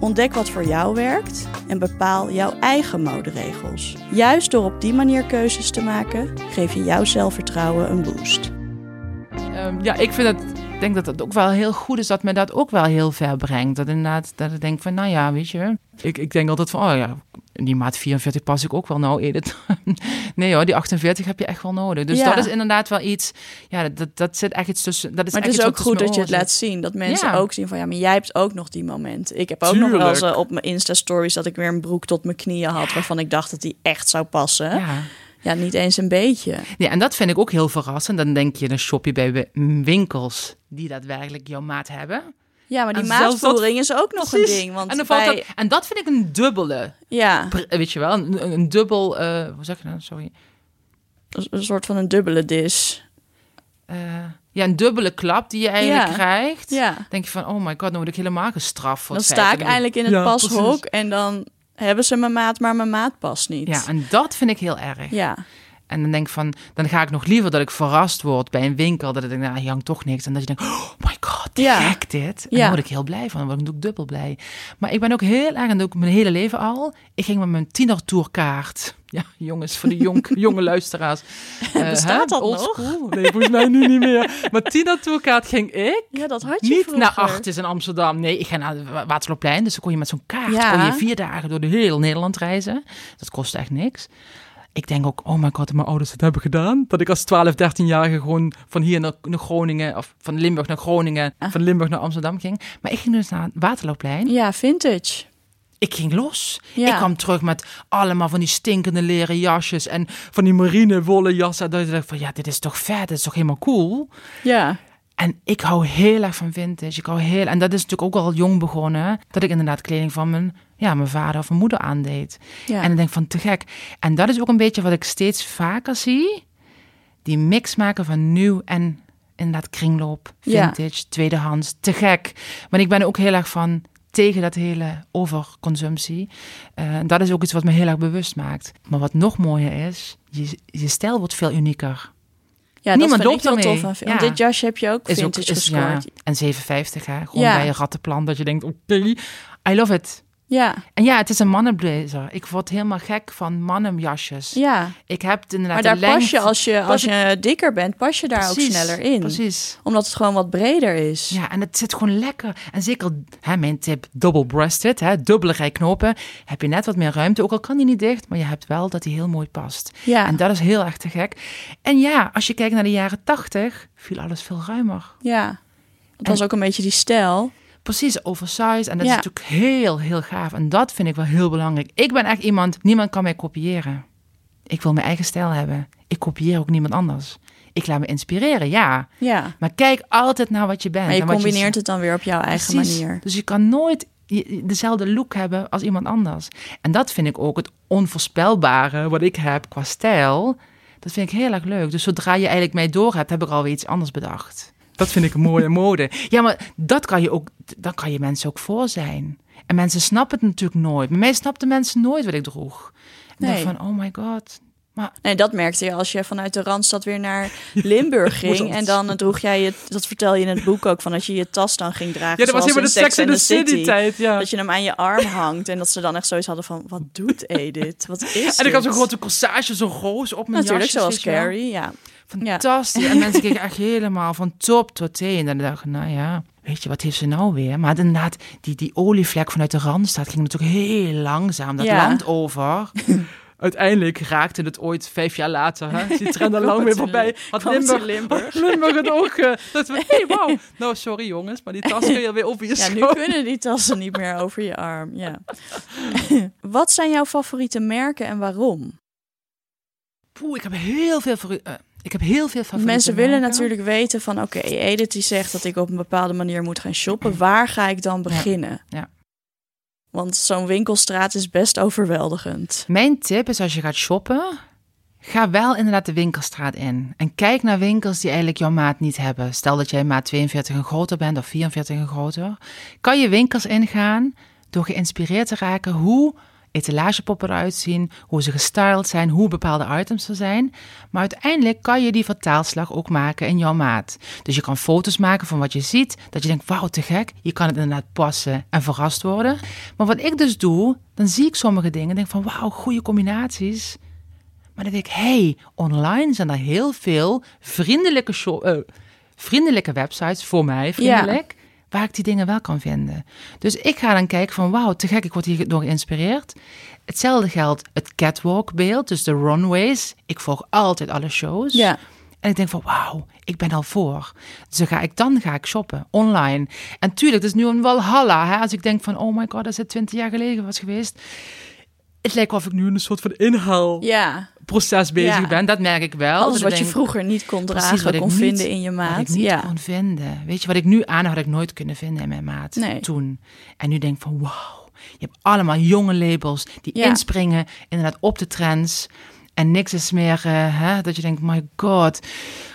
Ontdek wat voor jou werkt en bepaal jouw eigen moderegels. Juist door op die manier keuzes te maken, geef je jouw zelfvertrouwen een boost. Ehm, ja, ik vind het, ik denk dat het ook wel heel goed is dat men dat ook wel heel ver brengt. Dat inderdaad, dat ik denk van, nou ja, weet je. Ik, ik denk altijd van, oh ja, in die maat 44 pas ik ook wel nou, Edith. nee hoor, die 48 heb je echt wel nodig. Dus Ja. dat is inderdaad wel iets, ja, dat, dat zit echt iets tussen. Dat is Maar het echt is ook goed dat je het laat zien. Dat mensen Ja. ook zien van ja, maar jij hebt ook nog die momenten. Ik heb ook nog wel eens eh, op mijn Insta-stories dat ik weer een broek tot mijn knieën had. Waarvan ik dacht dat die echt zou passen. Ja. Ja. niet eens een beetje. Ja, en dat vind ik ook heel verrassend. Dan denk je, dan shop je bij winkels die daadwerkelijk jouw maat hebben. Ja, maar die dat- maatvoering is ook nog Precies. een ding. Want en, dan valt dat, en dat vind ik een dubbele. ja, Weet je wel, een, een- een dubbel, eh, hoe zeg je nou, sorry. een soort van een dubbele dis. Eh, ja, een dubbele klap die je eigenlijk Ja. krijgt. Ja, denk je van, oh my god, nou word ik helemaal gestraft. voor dan sta ik dat eindelijk in het Ja, pashok precies. en dan hebben ze mijn maat, maar mijn maat past niet. Ja, en dat vind ik heel erg. ja. En dan denk ik van, dan ga ik nog liever dat ik verrast word bij een winkel. Dat ik denk, nou, hier hangt toch niks. En dat je denkt, oh my god, te Ja. gek dit. En dan word ik heel blij van. Dan word ik ook dubbel blij. Maar ik ben ook heel erg, en ook mijn hele leven al. Ik ging met mijn tienertourkaart. Ja, jongens, voor de jong, jonge luisteraars. Eh, Bestaat dat old nog? school? Nee, volgens mij nu niet meer. Maar tienertourkaart ging ik. ja, dat had je Niet vroeger. naar Artis in Amsterdam. Nee, ik ga naar Wa- Waterloopplein. Dus dan kon je met zo'n kaart Ja. kon je vier dagen door de heel Nederland reizen. Dat kostte echt niks. Ik denk ook, oh my god, mijn ouders het hebben gedaan. Dat ik als 12, 13-jarige gewoon van hier naar, naar Groningen, of van Limburg naar Groningen, Ah. van Limburg naar Amsterdam ging. Maar ik ging dus naar het Waterloopplein. Ja, vintage. Ik ging los. Ja. Ik kwam terug met allemaal van die stinkende leren jasjes en van die marine wollen jassen. Dat ik dacht van, ja, dit is toch vet, dit is toch helemaal cool. Ja. En ik hou heel erg van vintage. Ik hou heel, en dat is natuurlijk ook al jong begonnen. Dat ik inderdaad kleding van mijn, ja, mijn vader of mijn moeder aandeed. Ja. En ik denk van te gek. En dat is ook een beetje wat ik steeds vaker zie. Die mix maken van nieuw en inderdaad kringloop, Ja. vintage, tweedehands. Te gek. Maar ik ben ook heel erg van tegen dat hele overconsumptie. En dat is ook iets wat me heel erg bewust maakt. Maar wat nog mooier is, je, je stijl wordt veel unieker. Ja, niemand dat loopt vind ik heel ermee. tof. aan- Ja. Dit jasje heb je ook Is ook, vintage is, ja, gescoord. en 750 hè. Gewoon Ja. bij een rattenplan dat je denkt, oké, I love it. Ja, En ja, het is een mannenblazer. Ik word helemaal gek van mannenjasjes. ja. Ik heb het inderdaad Maar daar de pas je, lengte- als je, als je dikker bent, pas je daar Precies, ook sneller in. Precies. Omdat het gewoon wat breder is. Ja, en het zit gewoon lekker. En zeker, hè, mijn tip, double-breasted, hè, dubbele rij knopen. Heb je net wat meer ruimte, ook al kan die niet dicht, maar je hebt wel dat die heel mooi past. Ja. En dat is heel erg te gek. En ja, als je kijkt naar de jaren tachtig, viel alles veel ruimer. Ja. Het was ook een beetje die stijl. Precies, oversized. En dat Ja. is natuurlijk heel, heel gaaf. En dat vind ik wel heel belangrijk. Ik ben echt iemand, niemand kan mij kopiëren. Ik wil mijn eigen stijl hebben. Ik kopieer ook niemand anders. Ik laat me inspireren, ja. Ja. Maar kijk altijd naar wat je bent. Maar je en combineert het dan weer op jouw eigen Precies. manier. Dus je kan nooit dezelfde look hebben als iemand anders. En dat vind ik ook het onvoorspelbare wat ik heb qua stijl. Dat vind ik heel erg leuk. Dus zodra je eigenlijk mij door hebt, heb ik alweer iets anders bedacht. Dat vind ik een mooie mode. Ja, maar dat kan je ook, dan kan je mensen ook voor zijn. En mensen snappen het natuurlijk nooit. Bij mij snapten mensen nooit wat ik droeg. En Nee. van, oh my god. Maar Nee, dat merkte je als je vanuit de Randstad weer naar Limburg ging. En dan droeg jij je, dat vertel je in het boek ook, van dat je je tas dan ging dragen. ja, dat was helemaal de Sex in the City, City. tijd, ja. Dat je hem aan je arm hangt en dat ze dan echt zoiets hadden van, wat doet Edith? Wat is En ik had zo'n grote corsage, zo'n roos op mijn Natuurlijk, jasjes, zoals. Carrie, ja. Fantastisch. En mensen keken echt helemaal van top tot teen. En dan dacht ik, nou ja, weet je, wat heeft ze nou weer? Maar inderdaad, die, die olievlek vanuit de Randstad ging natuurlijk heel langzaam dat Ja. land over. Uiteindelijk raakte het ooit vijf jaar later. Hè? Die trend al Kwam lang weer voorbij. Had Limburg, Limburg. het ook. eh, dat we, hey, wauw. Nou, sorry jongens, maar die tas kun je weer over je Ja, nu kunnen die tassen niet meer over je arm. Ja. Wat zijn jouw favoriete merken en waarom? Poeh, ik heb heel veel voor uh, ik heb heel veel favoriete Mensen willen natuurlijk weten van... oké, Edith die zegt dat ik op een bepaalde manier moet gaan shoppen. Waar ga ik dan beginnen? ja. Want zo'n winkelstraat is best overweldigend. Mijn tip is als je gaat shoppen, ga wel inderdaad de winkelstraat in. En kijk naar winkels die eigenlijk jouw maat niet hebben. Stel dat jij maat 42 en groter bent of 44 en groter. Kan je winkels ingaan door geïnspireerd te raken hoe etalagepoppen eruit zien, hoe ze gestyled zijn, hoe bepaalde items er zijn. Maar uiteindelijk kan je die vertaalslag ook maken in jouw maat. Dus je kan foto's maken van wat je ziet, dat je denkt, wauw, te gek. Je kan het inderdaad passen en verrast worden. Maar wat ik dus doe, dan zie ik sommige dingen en denk van, wauw, goede combinaties. Maar dan denk ik, hey, online zijn er heel veel vriendelijke, shop, eh, vriendelijke websites voor mij, vriendelijk, waar ik die dingen wel kan vinden. Dus ik ga dan kijken van, wauw, te gek, ik word hier door geïnspireerd. Hetzelfde geldt het catwalk-beeld, dus de runways. Ik volg altijd alle shows. Ja. En ik denk van, wauw, ik ben al voor. Dus dan ga ik, dan ga ik shoppen, online. En tuurlijk, het is nu een walhalla. Hè? Als ik denk van, oh my god, dat is het 20 jaar geleden was geweest. Het lijkt wel of ik nu een soort van inhaalproces Ja, bezig Ja. ben. Dat merk ik wel. alles Dat wat je vroeger niet kon dragen, wat ik kon niet- vinden in je Wat maat. ik niet ja. kon vinden. Weet je, wat ik nu aan had ik nooit kunnen vinden in mijn maat. Nee. Toen. En nu denk ik van, wauw. Je hebt allemaal jonge labels die Ja. inspringen inderdaad op de trends. En niks is meer eh, hè, dat je denkt, my god.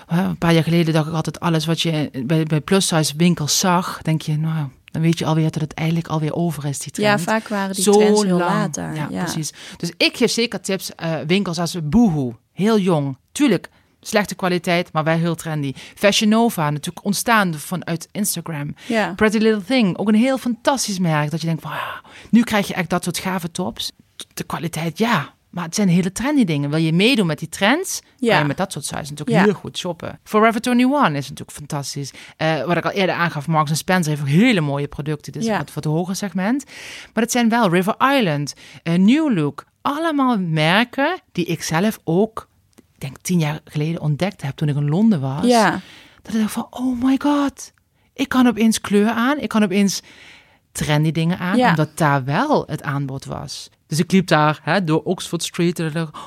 Een paar jaar geleden dacht ik altijd alles wat je bij, bij plus-size winkels zag. Denk je, nou, dan weet je alweer dat het eigenlijk alweer over is, die trend. ja, vaak waren die Zo trends heel lang. later. Ja, Ja, precies. Dus ik geef zeker tips. eh, winkels als Boohoo, heel jong. Tuurlijk, slechte kwaliteit, maar wel heel trendy. Fashion Nova, natuurlijk ontstaan vanuit Instagram. Ja. Pretty Little Thing, ook een heel fantastisch merk. Dat je denkt, wauw, nu krijg je echt dat soort gave tops. De kwaliteit, ja. Maar het zijn hele trendy dingen. Wil je meedoen met die trends? Ja. Kan je met dat soort size natuurlijk Ja. heel goed shoppen. Forever 21 is natuurlijk fantastisch. Eh, wat ik al eerder aangaf, Marks Spencer heeft ook hele mooie producten. Dus Ja. wat voor het hoger segment. Maar het zijn wel River Island, eh, New Look. Allemaal merken die ik zelf ook, ik denk tien jaar geleden ontdekt heb toen ik in Londen was. ja. Dat ik dacht van, oh my god. Ik kan opeens kleur aan. Ik kan opeens trendy dingen aan. Ja. Omdat daar wel het aanbod was. Dus ik liep daar hè, door Oxford Street. En dacht,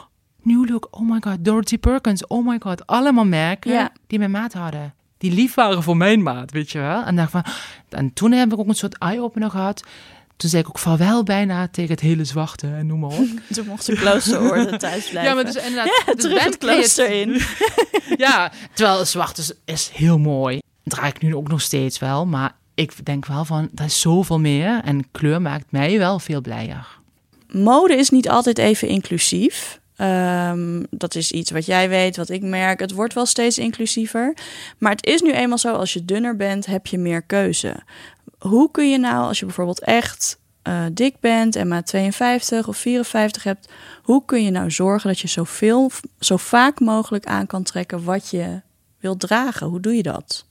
New Look, oh my god. Dorothy Perkins, oh my god. Allemaal merken Ja. die mijn maat hadden. die lief waren voor mijn maat, weet je wel. En, dacht van, en toen heb ik ook een soort eye-opener gehad. Toen zei ik ook vaarwel bijna tegen het hele zwarte en noem maar op. Toen mocht de kloosterorde thuis blijven. Ja, maar dus inderdaad... Ja, dus terug het klooster in. Ja, terwijl zwart is, is heel mooi. Draag ik nu ook nog steeds wel, maar ik denk wel van, dat is zoveel meer. En kleur maakt mij wel veel blijer. Mode is niet altijd even inclusief. Ehm, dat is iets wat jij weet, wat ik merk. Het wordt wel steeds inclusiever. Maar het is nu eenmaal zo, als je dunner bent, heb je meer keuze. Hoe kun je nou, als je bijvoorbeeld echt eh, dik bent en maar 52 of 54 hebt, hoe kun je nou zorgen dat je zoveel, zo vaak mogelijk aan kan trekken wat je wilt dragen? Hoe doe je dat?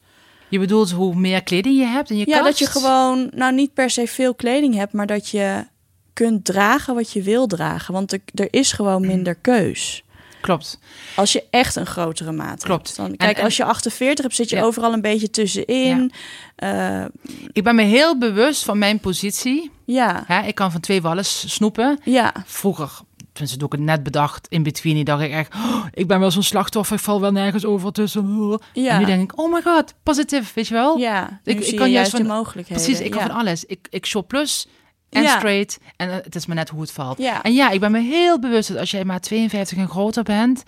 Je bedoelt hoe meer kleding je hebt in je Ja, kast? dat je gewoon, nou niet per se veel kleding hebt, maar dat je kunt dragen wat je wil dragen. Want er, er is gewoon minder keus. Klopt. Als je echt een grotere maat Klopt. hebt. Dan, En- kijk, en- als je 48 hebt, zit je Ja. overal een beetje tussenin. Ja. Ik ben me heel bewust van mijn positie. ja, Hè, ik kan van twee wallen snoepen. ja, Vroeger, tenminste toen ik het net bedacht, in between, dacht ik echt... "Oh, ik ben wel zo'n slachtoffer, ik val wel nergens over tussen. ja. En nu denk ik, oh my god, positief, weet je wel? ja. Ik- kan juist van- de mogelijkheden. Precies, ik kan ja. van alles. Ik, ik shop plus en Ja. straight. En eh, het is maar net hoe het valt. Ja. En ja, ik ben me heel bewust dat als jij maar 52 en groter bent,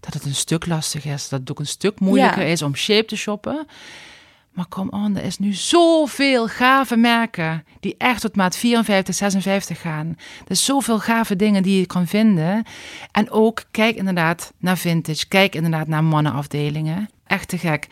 dat het een stuk lastig is. Dat het ook een stuk moeilijker is om shape te shoppen. Maar kom on, er is nu zoveel gave merken die echt tot maat 54, 56 gaan. Er is zoveel gave dingen die je kan vinden. En ook kijk inderdaad naar vintage. Kijk inderdaad naar mannenafdelingen. Echt te gek.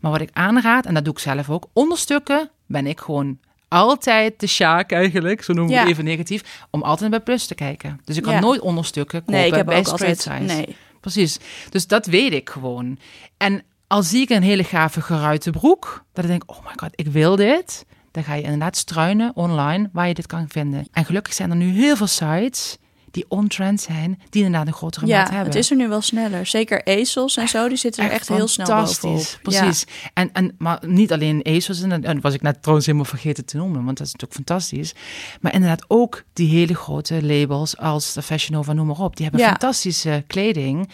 Maar wat ik aanraad, en dat doe ik zelf ook, onderstukken ben ik gewoon altijd de sjaak eigenlijk, zo noemen we Ja. het even negatief, om altijd bij plus te kijken. Dus ik kan Ja. nooit onderstukken kopen Nee, ik heb bij ook altijd... size. Nee. Precies. Dus dat weet ik gewoon. En als zie ik een hele gave geruite broek, dat ik denk, oh my god, ik wil dit. Dan ga je inderdaad struinen online waar je dit kan vinden. En gelukkig zijn er nu heel veel sites die on-trend zijn, die inderdaad een grotere maat Ja, hebben. het is er nu wel sneller. Zeker ezels en zo, die zitten er echt, heel snel bovenop. Precies. En, en, maar niet alleen ASOS, en dat was ik net trouwens helemaal vergeten te noemen, want dat is natuurlijk fantastisch. Maar inderdaad ook die hele grote labels als de Fashion Nova, noem maar op. Die hebben Ja. fantastische kleding.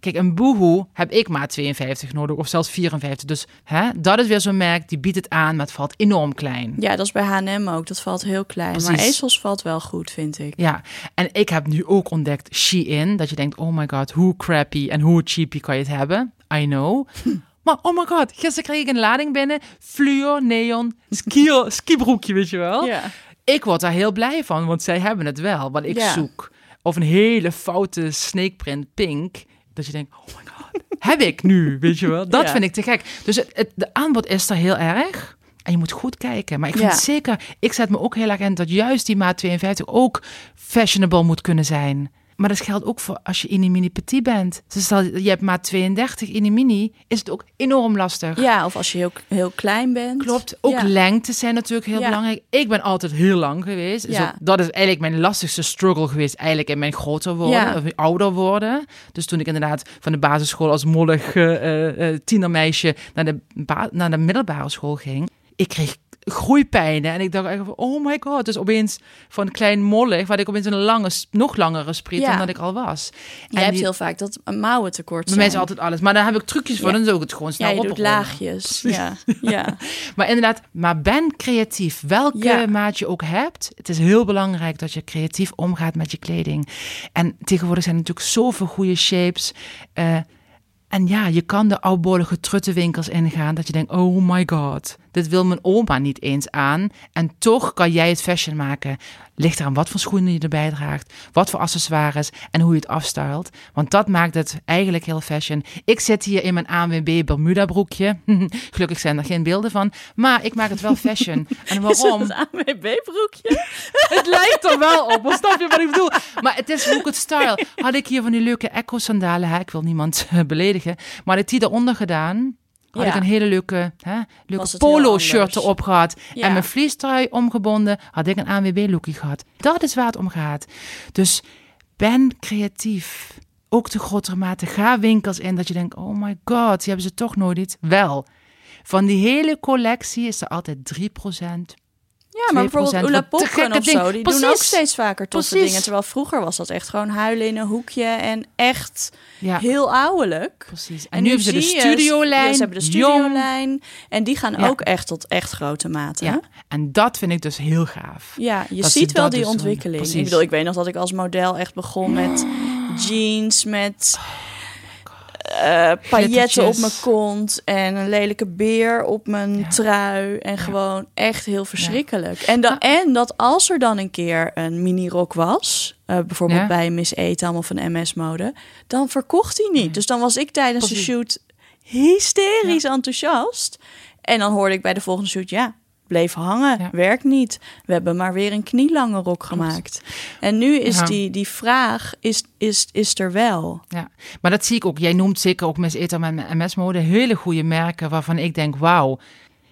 Kijk, een Boohoo heb ik maar 52 nodig, of zelfs 54. Dus hè, dat is weer zo'n merk, die biedt het aan, maar het valt enorm klein. Ja, dat is bij H&M ook. Dat valt heel klein. Maar ezels valt wel goed, vind ik. Ja, en ik heb nu ook ontdekt Shein, dat je denkt, oh my god, hoe crappy en hoe cheapy kan je het hebben? I know. Maar oh my god, gisteren kreeg ik een lading binnen, fluor, neon, ski, skibroekje, weet je wel? Ja. Ik word daar heel blij van, want zij hebben het wel, wat ik Ja. zoek. Of een hele foute snakeprint pink, dat je denkt, oh my god, heb ik nu, weet je wel? Dat Ja. vind ik te gek. Dus het, het, de aanbod is er heel erg. En je moet goed kijken. Maar ik vind Ja. zeker, ik zet me ook heel erg in dat juist die maat 52 ook fashionable moet kunnen zijn. Maar dat geldt ook voor als je in een mini petit bent. Dus stel je hebt maat 32 in een mini, is het ook enorm lastig. ja, of als je heel, heel klein bent. Klopt. Ook Ja. lengtes zijn natuurlijk heel Ja. belangrijk. Ik ben altijd heel lang geweest. Dus Ja. dat is eigenlijk mijn lastigste struggle geweest. Eigenlijk in mijn groter worden of ouder worden. Dus toen ik inderdaad van de basisschool als mollig eh, eh, eh, tienermeisje naar de, naar de middelbare school ging. Ik kreeg groeipijnen en ik dacht eigenlijk van, oh my god. Dus opeens van klein mollig, waar ik opeens een lange, nog langere spriet Ja. dan dat ik al was. Je hebt die- heel vaak dat mouwen tekort zijn. is altijd alles. Maar daar heb ik trucjes voor. Ja. Dan is ook het gewoon snel ja, je doet oprollen. laagjes. Ja, ja. Maar inderdaad, maar ben creatief. Welke maat je ook hebt. Het is heel belangrijk dat je creatief omgaat met je kleding. En tegenwoordig zijn er natuurlijk zoveel goede shapes. Eh, en ja, je kan de oudbollige truttenwinkels ingaan. Dat je denkt, oh my god, dit wil mijn oma niet eens aan. En toch kan jij het fashion maken. Ligt eraan wat voor schoenen je erbij draagt. Wat voor accessoires en hoe je het afstylt. Want dat maakt het eigenlijk heel fashion. Ik zit hier in mijn ANWB Bermuda broekje. Gelukkig zijn er geen beelden van. Maar ik maak het wel fashion. En waarom? Is dat een AMB-broekje? Het lijkt er wel op. maar Snap je wat ik bedoel? Maar het is hoe ik het style. Had ik hier van die leuke echo-sandalen. hè, Ik wil niemand eh, beledigen. Maar had ik die eronder gedaan. Had Ja. ik een hele leuke, hè, leuke polo-shirt erop gehad. Ja. En mijn vliestrui omgebonden. Had ik een ANWB-lookie gehad. Dat is waar het om gaat. Dus ben creatief. Ook de grotere mate. Ga winkels in dat je denkt, oh my god, die hebben ze toch nooit iets. Wel, van die hele collectie is er altijd 3% Ja, maar bijvoorbeeld 2%, Oela gekke of zo, die doen ook steeds vaker toffe Precies. dingen. Terwijl vroeger was dat echt gewoon huilen in een hoekje en echt Ja, heel ouwelijk. precies. En, nu hebben ze de studiolijn. Ja, ze hebben de studiolijn. En die gaan Ja. ook echt tot echt grote mate. Ja, en dat vind ik dus heel gaaf. Ja, je Dat ziet wel die dus ontwikkeling. Ik bedoel, ik weet nog dat ik als model echt begon met jeans, met eh pailletten op mijn kont en een lelijke beer op mijn Ja. trui. En gewoon echt heel verschrikkelijk. En, en dat als er dan een keer een minirok was, eh, bijvoorbeeld bij Miss Etam of een MS-mode, dan verkocht hij niet. Dus dan was ik tijdens de shoot hysterisch enthousiast. En dan hoorde ik bij de volgende shoot, ja, bleef hangen, Ja. werkt niet. We hebben maar weer een knielange rok gemaakt. En nu is Ja. die, die vraag, is, is, is er wel. Ja, maar dat zie ik ook. Jij noemt zeker ook Miss Etam en MS-mode hele goede merken waarvan ik denk, wauw.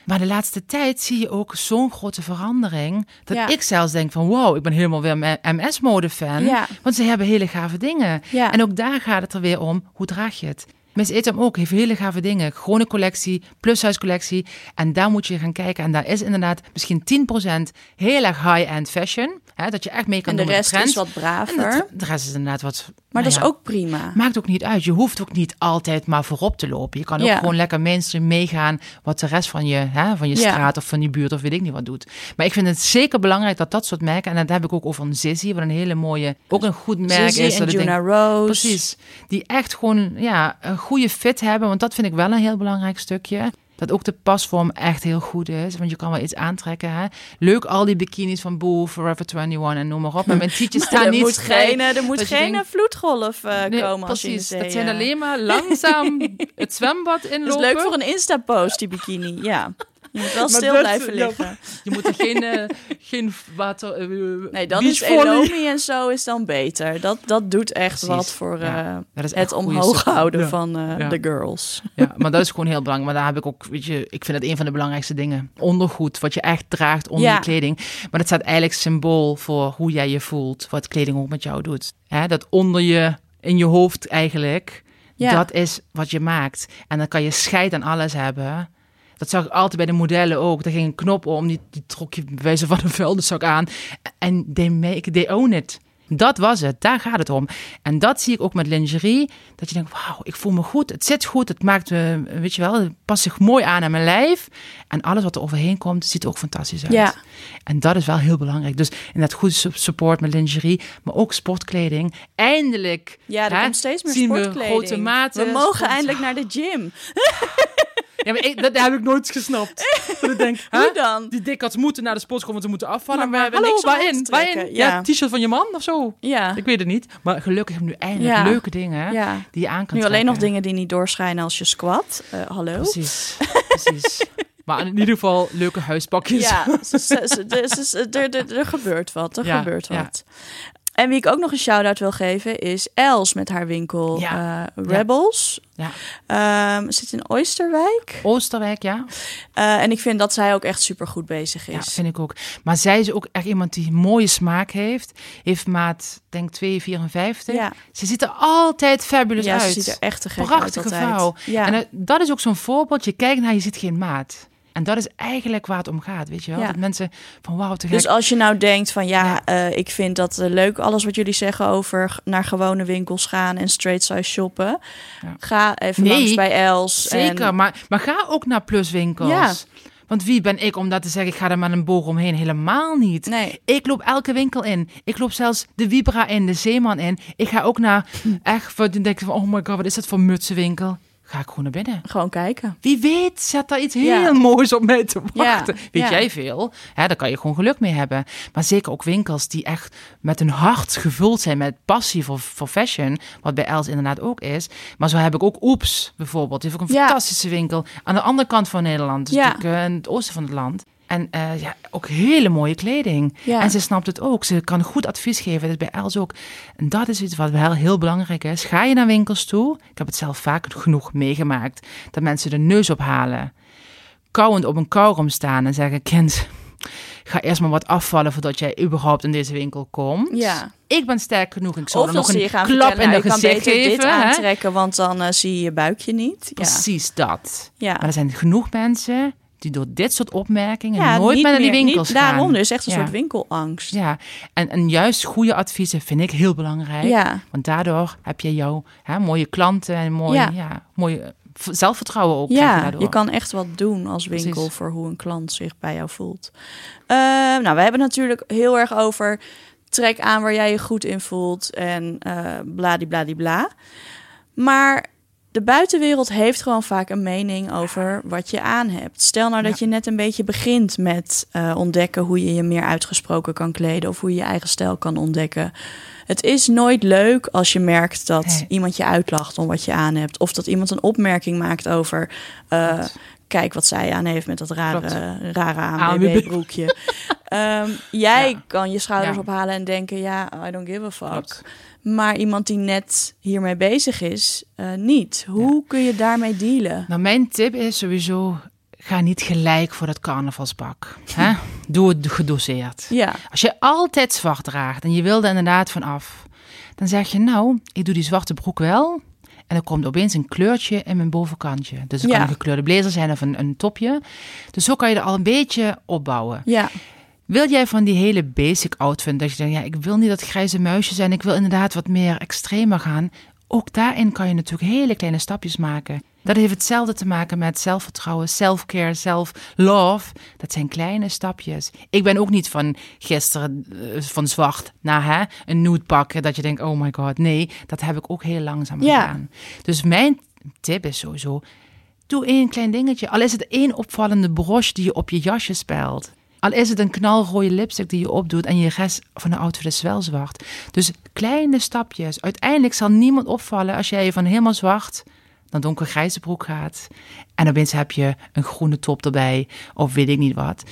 Maar de laatste tijd zie je ook zo'n grote verandering. Dat Ja. ik zelfs denk van wow, ik ben helemaal weer MS-mode fan. Ja. Want ze hebben hele gave dingen. Ja. En ook daar gaat het er weer om, hoe draag je het? Miss Etam ook heeft hele gave dingen. Gewone collectie, plushuiscollectie. En daar moet je gaan kijken. En daar is inderdaad misschien 10% heel erg high-end fashion. Hè, dat je echt mee kan En de doen met rest is wat En braver. dat- de rest is inderdaad wat... Maar nou dat is ja, ook prima. Maakt ook niet uit. Je hoeft ook niet altijd maar voorop te lopen. Je kan ook Ja. gewoon lekker mainstream meegaan wat de rest van je, hè, van je straat of van je buurt of weet ik niet wat doet. Maar ik vind het zeker belangrijk dat dat soort merken, en dat heb ik ook over een Zizzy, wat een hele mooie, ook een goed merk Zizzy is. en dat Juna denk, Rose. Precies. Die echt gewoon ja, een goede fit hebben, want dat vind ik wel een heel belangrijk stukje. Dat ook de pasvorm echt heel goed is. Want je kan wel iets aantrekken. Hè? Leuk al die bikinis van Boo, Forever 21 en noem maar op. Maar mijn tietjes staan er niet moet geen, er moet geen denkt- vloedgolf eh, Nee, komen precies. Dat zijn eh, alleen maar langzaam het zwembad inlopen. Dat is leuk voor een Insta-post, die bikini. Ja. Je moet wel stil dat- blijven ja, liggen. Je moet er geen, eh, geen water... eh, Nee, dan is Elomi en zo is dan beter. Dat, dat doet echt Precies. wat voor Ja, eh, dat echt het omhoog houden Ja. van eh, Ja. de girls. Ja, maar dat is gewoon heel belangrijk. Maar daar heb ik ook, weet je, ik vind het een van de belangrijkste dingen. Ondergoed, wat je echt draagt onder Ja. je kleding. Maar dat staat eigenlijk symbool voor hoe jij je voelt. Wat kleding ook met jou doet. Hè, dat onder je, in je hoofd eigenlijk, Ja. dat is wat je maakt. En dan kan je scheid aan alles hebben. Dat zag ik altijd bij de modellen ook. Daar ging een knop om, die, die trok je bij wijze van een vuilniszak aan. En they make, they own it. Dat was het, daar gaat het om. En dat zie ik ook met lingerie. Dat je denkt, wauw, ik voel me goed. Het zit goed, het maakt me, weet je wel, het past zich mooi aan aan mijn lijf. En alles wat er overheen komt, ziet er ook fantastisch uit. Ja. En dat is wel heel belangrijk. Dus inderdaad goed su- support met lingerie, maar ook sportkleding. Eindelijk Ja, er hè, komt steeds meer zien we sportkleding. grote maten. We mogen eindelijk naar de gym. Ja, maar ik, dat heb ik nooit gesnapt. dat ik denk, Hoe dan? Die dikkats moeten naar de sportschool, want ze moeten afvallen. Maar we hebben hallo, niks om aan waarin? Waarin? Ja. Ja, t-shirt van je man of zo? Ja. Ik weet het niet. Maar gelukkig hebben we nu eindelijk Ja. leuke dingen Ja. die je aan kan Nu alleen nog dingen die niet doorschijnen als je squat. Eh, hallo? Precies, precies. Maar in ieder geval leuke huispakjes. Ja, er, er, er gebeurt wat. Er gebeurt wat. En wie ik ook nog een shout-out wil geven is Els met haar winkel Ja. eh, Rebels. Ja. Ehm, zit in Oosterwijk. Oosterwijk, ja. Eh, en ik vind dat zij ook echt super goed bezig Ja, is. vind ik ook. Maar zij is ook echt iemand die mooie smaak heeft. Heeft maat, denk 2,54. Ja. Ze ziet er altijd fabulous ja, ze uit. ziet er echt te gek Prachtige uit vrouw. Ja. En eh, dat is ook zo'n voorbeeld. Je kijkt naar, je ziet geen maat. En dat is eigenlijk waar het om gaat, weet je wel? Ja. Dat mensen van wauw, te gek. Dus als je nou denkt van ja, Ja. eh, ik vind dat eh, leuk alles wat jullie zeggen over naar gewone winkels gaan en straight size shoppen. Ja. Ga even Nee, langs bij Els. Zeker, En, maar, maar ga ook naar pluswinkels. Ja. Want wie ben ik om dat te zeggen, ik ga er maar een boog omheen? Helemaal niet. nee, Ik loop elke winkel in. Ik loop zelfs de Vibra in, de Zeeman in. Ik ga ook naar, echt, wat denk ik van, oh my god, wat is dat voor mutsenwinkel? Ga ik gewoon naar binnen. gewoon kijken. Wie weet zet daar iets heel Ja. moois op mij te Ja, wachten. Weet ja. jij veel? Hè, daar kan je gewoon geluk mee hebben. Maar zeker ook winkels die echt met hun hart gevuld zijn met passie voor, voor fashion. Wat bij Els inderdaad ook is. Maar zo heb ik ook Oeps bijvoorbeeld. Die heeft ook een fantastische winkel aan de andere kant van Nederland. Dus natuurlijk in het oosten van het land. En eh, ja, ook hele mooie kleding. Ja. En ze snapt het ook. Ze kan goed advies geven. Dat is bij Els ook. En dat is iets wat wel heel belangrijk is. Ga je naar winkels toe? Ik heb het zelf vaak genoeg meegemaakt. Dat mensen de neus ophalen. Kauwend op een kauwgom staan en zeggen... Kind, ga eerst maar wat afvallen voordat jij überhaupt in deze winkel komt. Ja. Ik ben sterk genoeg. Ik zal Of er nog een gaan klap vertellen, in de kan gezicht beter geven. dit hè? aantrekken, want dan eh, zie je je buikje niet. Ja. Precies dat. Ja. Maar er zijn genoeg mensen die door dit soort opmerkingen Ja, nooit meer naar die winkels niet, gaan. Daarom dus echt een Ja. soort winkelangst. Ja, en, en juist goede adviezen vind ik heel belangrijk. Ja. Want daardoor heb je jouw hè, mooie klanten en mooi, ja. Ja. mooi eh, zelfvertrouwen ook. je Ja, daardoor. je kan echt wat doen als winkel Precies. voor hoe een klant zich bij jou voelt. Eh, nou, we hebben natuurlijk heel erg over trek aan waar jij je goed in voelt en eh bladibladibla. Maar de buitenwereld heeft gewoon vaak een mening over wat je aan hebt. Stel nou dat je net een beetje begint met eh, ontdekken hoe je je meer uitgesproken kan kleden of hoe je je eigen stijl kan ontdekken. Het is nooit leuk als je merkt dat Nee. iemand je uitlacht om wat je aan hebt. Of dat iemand een opmerking maakt over. eh. Kijk wat zij aan heeft met dat rare, Klopt. rare. ANWB-broekje. Ehm, jij Ja. kan je schouders Ja. ophalen en denken: ja, I don't give a fuck. Klopt. Maar iemand die net hiermee bezig is, eh, niet. Hoe kun je daarmee dealen? Nou, mijn tip is sowieso, ga niet gelijk voor dat carnavalspak. Hè? Doe het gedoseerd. Ja, Als je altijd zwart draagt en je wil er inderdaad van af, dan zeg je nou, ik doe die zwarte broek wel. En er komt opeens een kleurtje in mijn bovenkantje. Dus het Ja. kan een gekleurde blazer zijn of een, een topje. Dus zo kan je er al een beetje opbouwen. ja, Wil jij van die hele basic outfit, dat je denkt, ja, ik wil niet dat grijze muisje zijn, ik wil inderdaad wat meer extremer gaan. Ook daarin kan je natuurlijk hele kleine stapjes maken. Dat heeft hetzelfde te maken met zelfvertrouwen, self-care, self-love. Dat zijn kleine stapjes. Ik ben ook niet van gisteren eh, van zwart naar hè, een nude pakken, dat je denkt, oh my god, nee, dat heb ik ook heel langzaam Ja. gedaan. Dus mijn tip is sowieso, Doe één klein dingetje. Al is het één opvallende broche die je op je jasje spelt. Al is het een knalrode lipstick die je opdoet en je rest van de outfit is wel zwart. Dus kleine stapjes. Uiteindelijk zal niemand opvallen als jij van helemaal zwart naar donkergrijze broek gaat. En opeens heb je een groene top erbij of weet ik niet wat.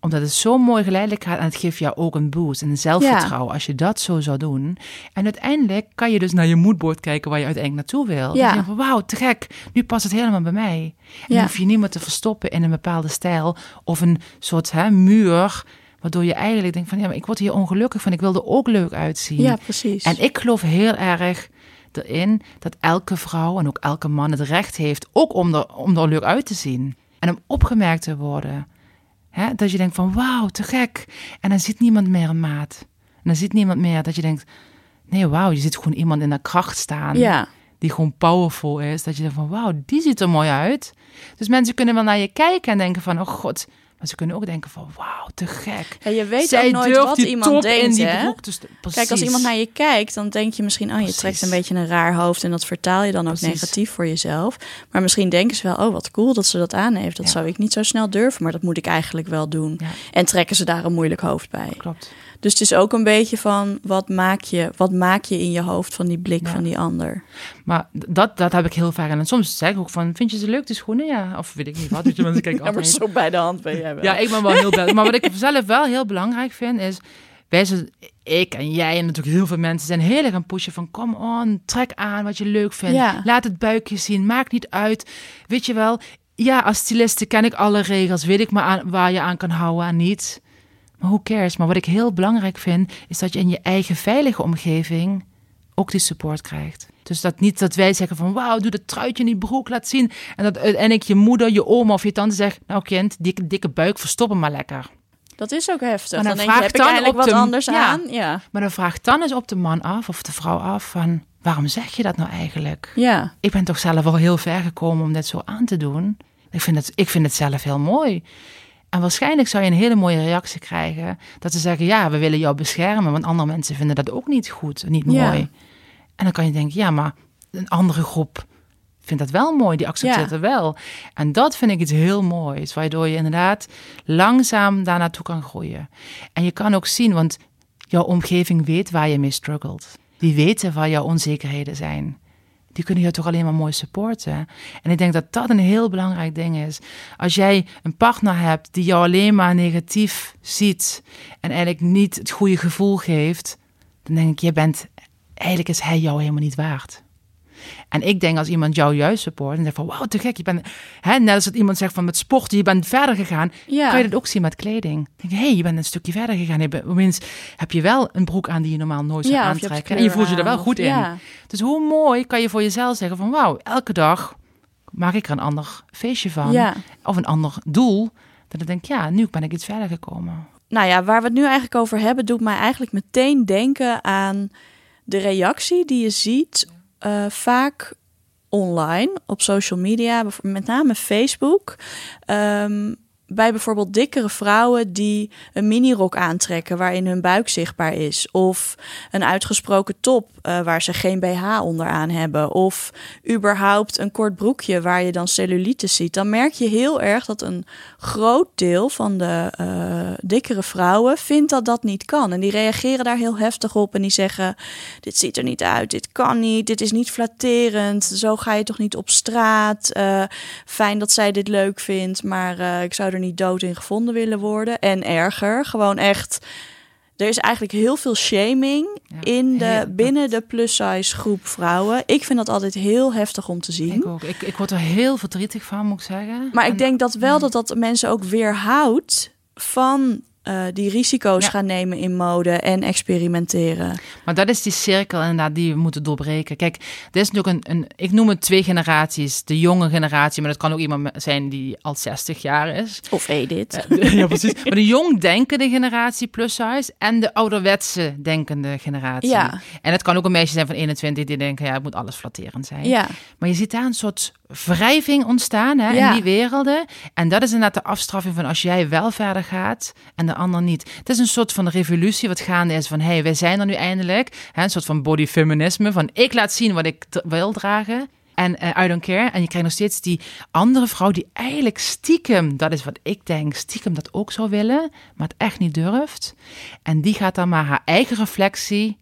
Omdat het zo mooi geleidelijk gaat en het geeft jou ook een boost en een zelfvertrouwen als je dat zo zou doen. En uiteindelijk kan je dus naar je moodboard kijken waar je uiteindelijk naartoe wil. Ja. Denk van wauw, te gek, nu past het helemaal bij mij. En dan Ja. hoef je niet meer te verstoppen in een bepaalde stijl of een soort hè, muur. Waardoor je eigenlijk denkt van ja, maar ik word hier ongelukkig van. Ik wil er ook leuk uitzien. ja, precies. En ik geloof heel erg erin dat elke vrouw en ook elke man het recht heeft ook om er, om er leuk uit te zien. En om opgemerkt te worden. Hè? Dat je denkt van wauw, te gek. En dan ziet niemand meer een maat. En dan ziet niemand meer dat je denkt, nee wauw, je ziet gewoon iemand in de kracht staan. ja, Die gewoon powerful is. Dat je denkt van wauw, die ziet er mooi uit. Dus mensen kunnen wel naar je kijken en denken van oh god. Maar ze kunnen ook denken van wauw, te gek. Ja, je weet Zij ook nooit wat iemand denkt, in hè? broek Kijk, als iemand naar je kijkt, dan denk je misschien... oh, je trekt een beetje een raar hoofd... en dat vertaal je dan ook Precies. negatief voor jezelf. Maar misschien denken ze wel... oh, wat cool dat ze dat aan heeft. Dat Ja. zou ik niet zo snel durven, maar dat moet ik eigenlijk wel doen. Ja. En trekken ze daar een moeilijk hoofd bij. Klopt. Dus het is ook een beetje van... wat maak je, wat maak je in je hoofd van die blik van die ander? Maar dat, dat heb ik heel vaak. En soms zeg ik ook van, vind je ze leuk, die schoenen? Ja, of weet ik niet wat. Weet je, mensen kijken Ja, maar altijd. zo bij de hand ben jij wel. Ja, ik ben wel heel blij. Maar wat ik zelf wel heel belangrijk vind, is... Wij zijn, ik en jij en natuurlijk heel veel mensen zijn heel erg aan pushen van... Kom on, trek aan wat je leuk vindt. Ja. Laat het buikje zien, maakt niet uit. Weet je wel, ja, als styliste ken ik alle regels. Weet ik maar aan, waar je aan kan houden en niet. Maar who cares? Maar wat ik heel belangrijk vind, is dat je in je eigen veilige omgeving ook die support krijgt. Dus dat niet dat wij zeggen van wauw, doe dat truitje in die broek, laat zien. En dat uiteindelijk je moeder, je oma of je tante zegt, nou kind, dikke, dikke buik, verstop hem maar lekker. Dat is ook heftig. Maar Dan, dan denk je, vraag ik dan eigenlijk wat de- anders Ja. aan? Ja. Maar dan vraagt dan eens op de man af of de vrouw af van waarom zeg je dat nou eigenlijk? Ja. Ik ben toch zelf al heel ver gekomen om dit zo aan te doen. Ik vind het, ik vind het zelf heel mooi. En waarschijnlijk zou je een hele mooie reactie krijgen. Dat ze zeggen, ja, we willen jou beschermen. Want andere mensen vinden dat ook niet goed, niet Ja. En dan kan je denken, ja, maar een andere groep vindt dat wel mooi. Die accepteert Ja. het wel. En dat vind ik iets heel moois. Waardoor je inderdaad langzaam daar naartoe kan groeien. En je kan ook zien, want jouw omgeving weet waar je mee struggelt. Die weten waar jouw onzekerheden zijn die kunnen je toch alleen maar mooi supporten. En ik denk dat dat een heel belangrijk ding is. Als jij een partner hebt die jou alleen maar negatief ziet en eigenlijk niet het goede gevoel geeft, dan denk ik, je bent, eigenlijk is hij jou helemaal niet waard. En ik denk als iemand jou juist support en zegt van wauw, te gek, je bent, hè, net als dat iemand zegt van met sporten, je bent verder gegaan, Ja. kan je dat ook zien met kleding. Denk je, hé, hey, je bent een stukje verder gegaan. Opeens heb je wel een broek aan die je normaal nooit zou Ja, je aantrekken. En je voelt je er wel goed in. ja. Dus hoe mooi kan je voor jezelf zeggen van wauw, elke dag maak ik er een ander feestje van. Of een ander doel. Dat ik denk, ja, nu ben ik iets verder gekomen. Nou ja, waar we het nu eigenlijk over hebben, doet mij eigenlijk meteen denken aan de reactie die je ziet eh, vaak online op social media, met name Facebook. Ehm, bij bijvoorbeeld dikkere vrouwen die een minirok aantrekken waarin hun buik zichtbaar is. Of een uitgesproken top eh, waar ze geen BH onderaan hebben. Of überhaupt een kort broekje waar je dan cellulitis ziet. Dan merk je heel erg dat een groot deel van de eh, dikkere vrouwen vindt dat dat niet kan. En die reageren daar heel heftig op en die zeggen: Dit ziet er niet uit, dit kan niet, dit is niet flatterend. Zo ga je toch niet op straat. Eh, fijn dat zij dit leuk vindt, maar ik zou er niet dood in gevonden willen worden. En erger, gewoon echt. Er is eigenlijk heel veel shaming Ja, in de, heel- binnen de plus-size groep vrouwen. Ik vind dat altijd heel heftig om te zien. Ik ook. Ik, ik word er heel verdrietig van, moet ik zeggen. Maar ik En- denk dat wel dat dat mensen ook weerhoudt van eh, die risico's Ja. gaan nemen in mode en experimenteren. Maar dat is die cirkel inderdaad die we moeten doorbreken. Kijk, er is natuurlijk een, een, ik noem het twee generaties. De jonge generatie, maar dat kan ook iemand zijn die al 60 jaar is. Of Edith. ja, precies. Maar de jong denkende generatie plus size en de ouderwetse denkende generatie. Ja. En het kan ook een meisje zijn van 21 die denken, ja, het moet alles flatterend zijn. Ja, Maar je ziet daar een soort wrijving ontstaan hè, Ja. in die werelden. En dat is inderdaad de afstraffing van als jij wel verder gaat en de ander niet. Het is een soort van revolutie wat gaande is van... hé, hey, wij zijn er nu eindelijk. Hè, een soort van bodyfeminisme van ik laat zien wat ik wil dragen. En eh, I don't care. En je krijgt nog steeds die andere vrouw die eigenlijk stiekem... dat is wat ik denk, stiekem dat ook zou willen... maar het echt niet durft. En die gaat dan maar haar eigen reflectie...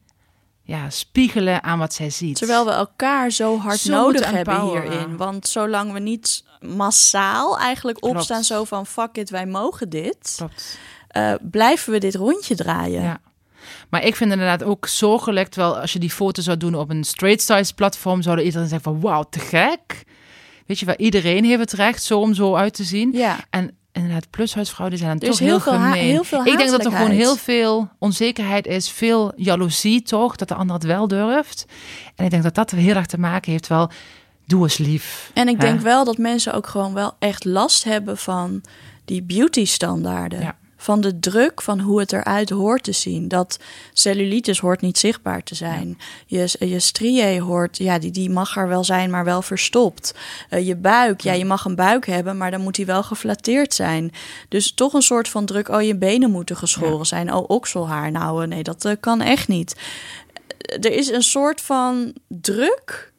Ja, spiegelen aan wat zij ziet. terwijl we elkaar zo hard Zo nodig hebben hierin. Want zolang we niet massaal eigenlijk Klopt. opstaan zo van fuck it, wij mogen dit. Eh, blijven we dit rondje draaien. Ja. Maar ik vind inderdaad ook zorgelijk, terwijl als je die foto zou doen op een straight size platform, zou er iedereen zeggen van wauw, te gek. Weet je wel, iedereen heeft het recht zo om zo uit te zien. Ja. En inderdaad, plushuisvrouwen die zijn dan toch heel veel gemeen. heel veel ik denk dat er gewoon heel veel onzekerheid is, veel jaloezie toch, dat de ander het wel durft. En ik denk dat dat heel erg te maken heeft wel, doe eens lief. En ik hè. denk wel dat mensen ook gewoon wel echt last hebben van die beauty standaarden. Ja. Van de druk van hoe het eruit hoort te zien. Dat cellulitis hoort niet zichtbaar te zijn. Je, je striae hoort, ja, die, die mag er wel zijn, maar wel verstopt. Eh, je buik, ja, je mag een buik hebben, maar dan moet die wel geflatteerd zijn. Dus toch een soort van druk, oh, je benen moeten geschoren zijn. Oh, okselhaar, nou, eh, nee, dat eh, kan echt niet. Er is een soort van druk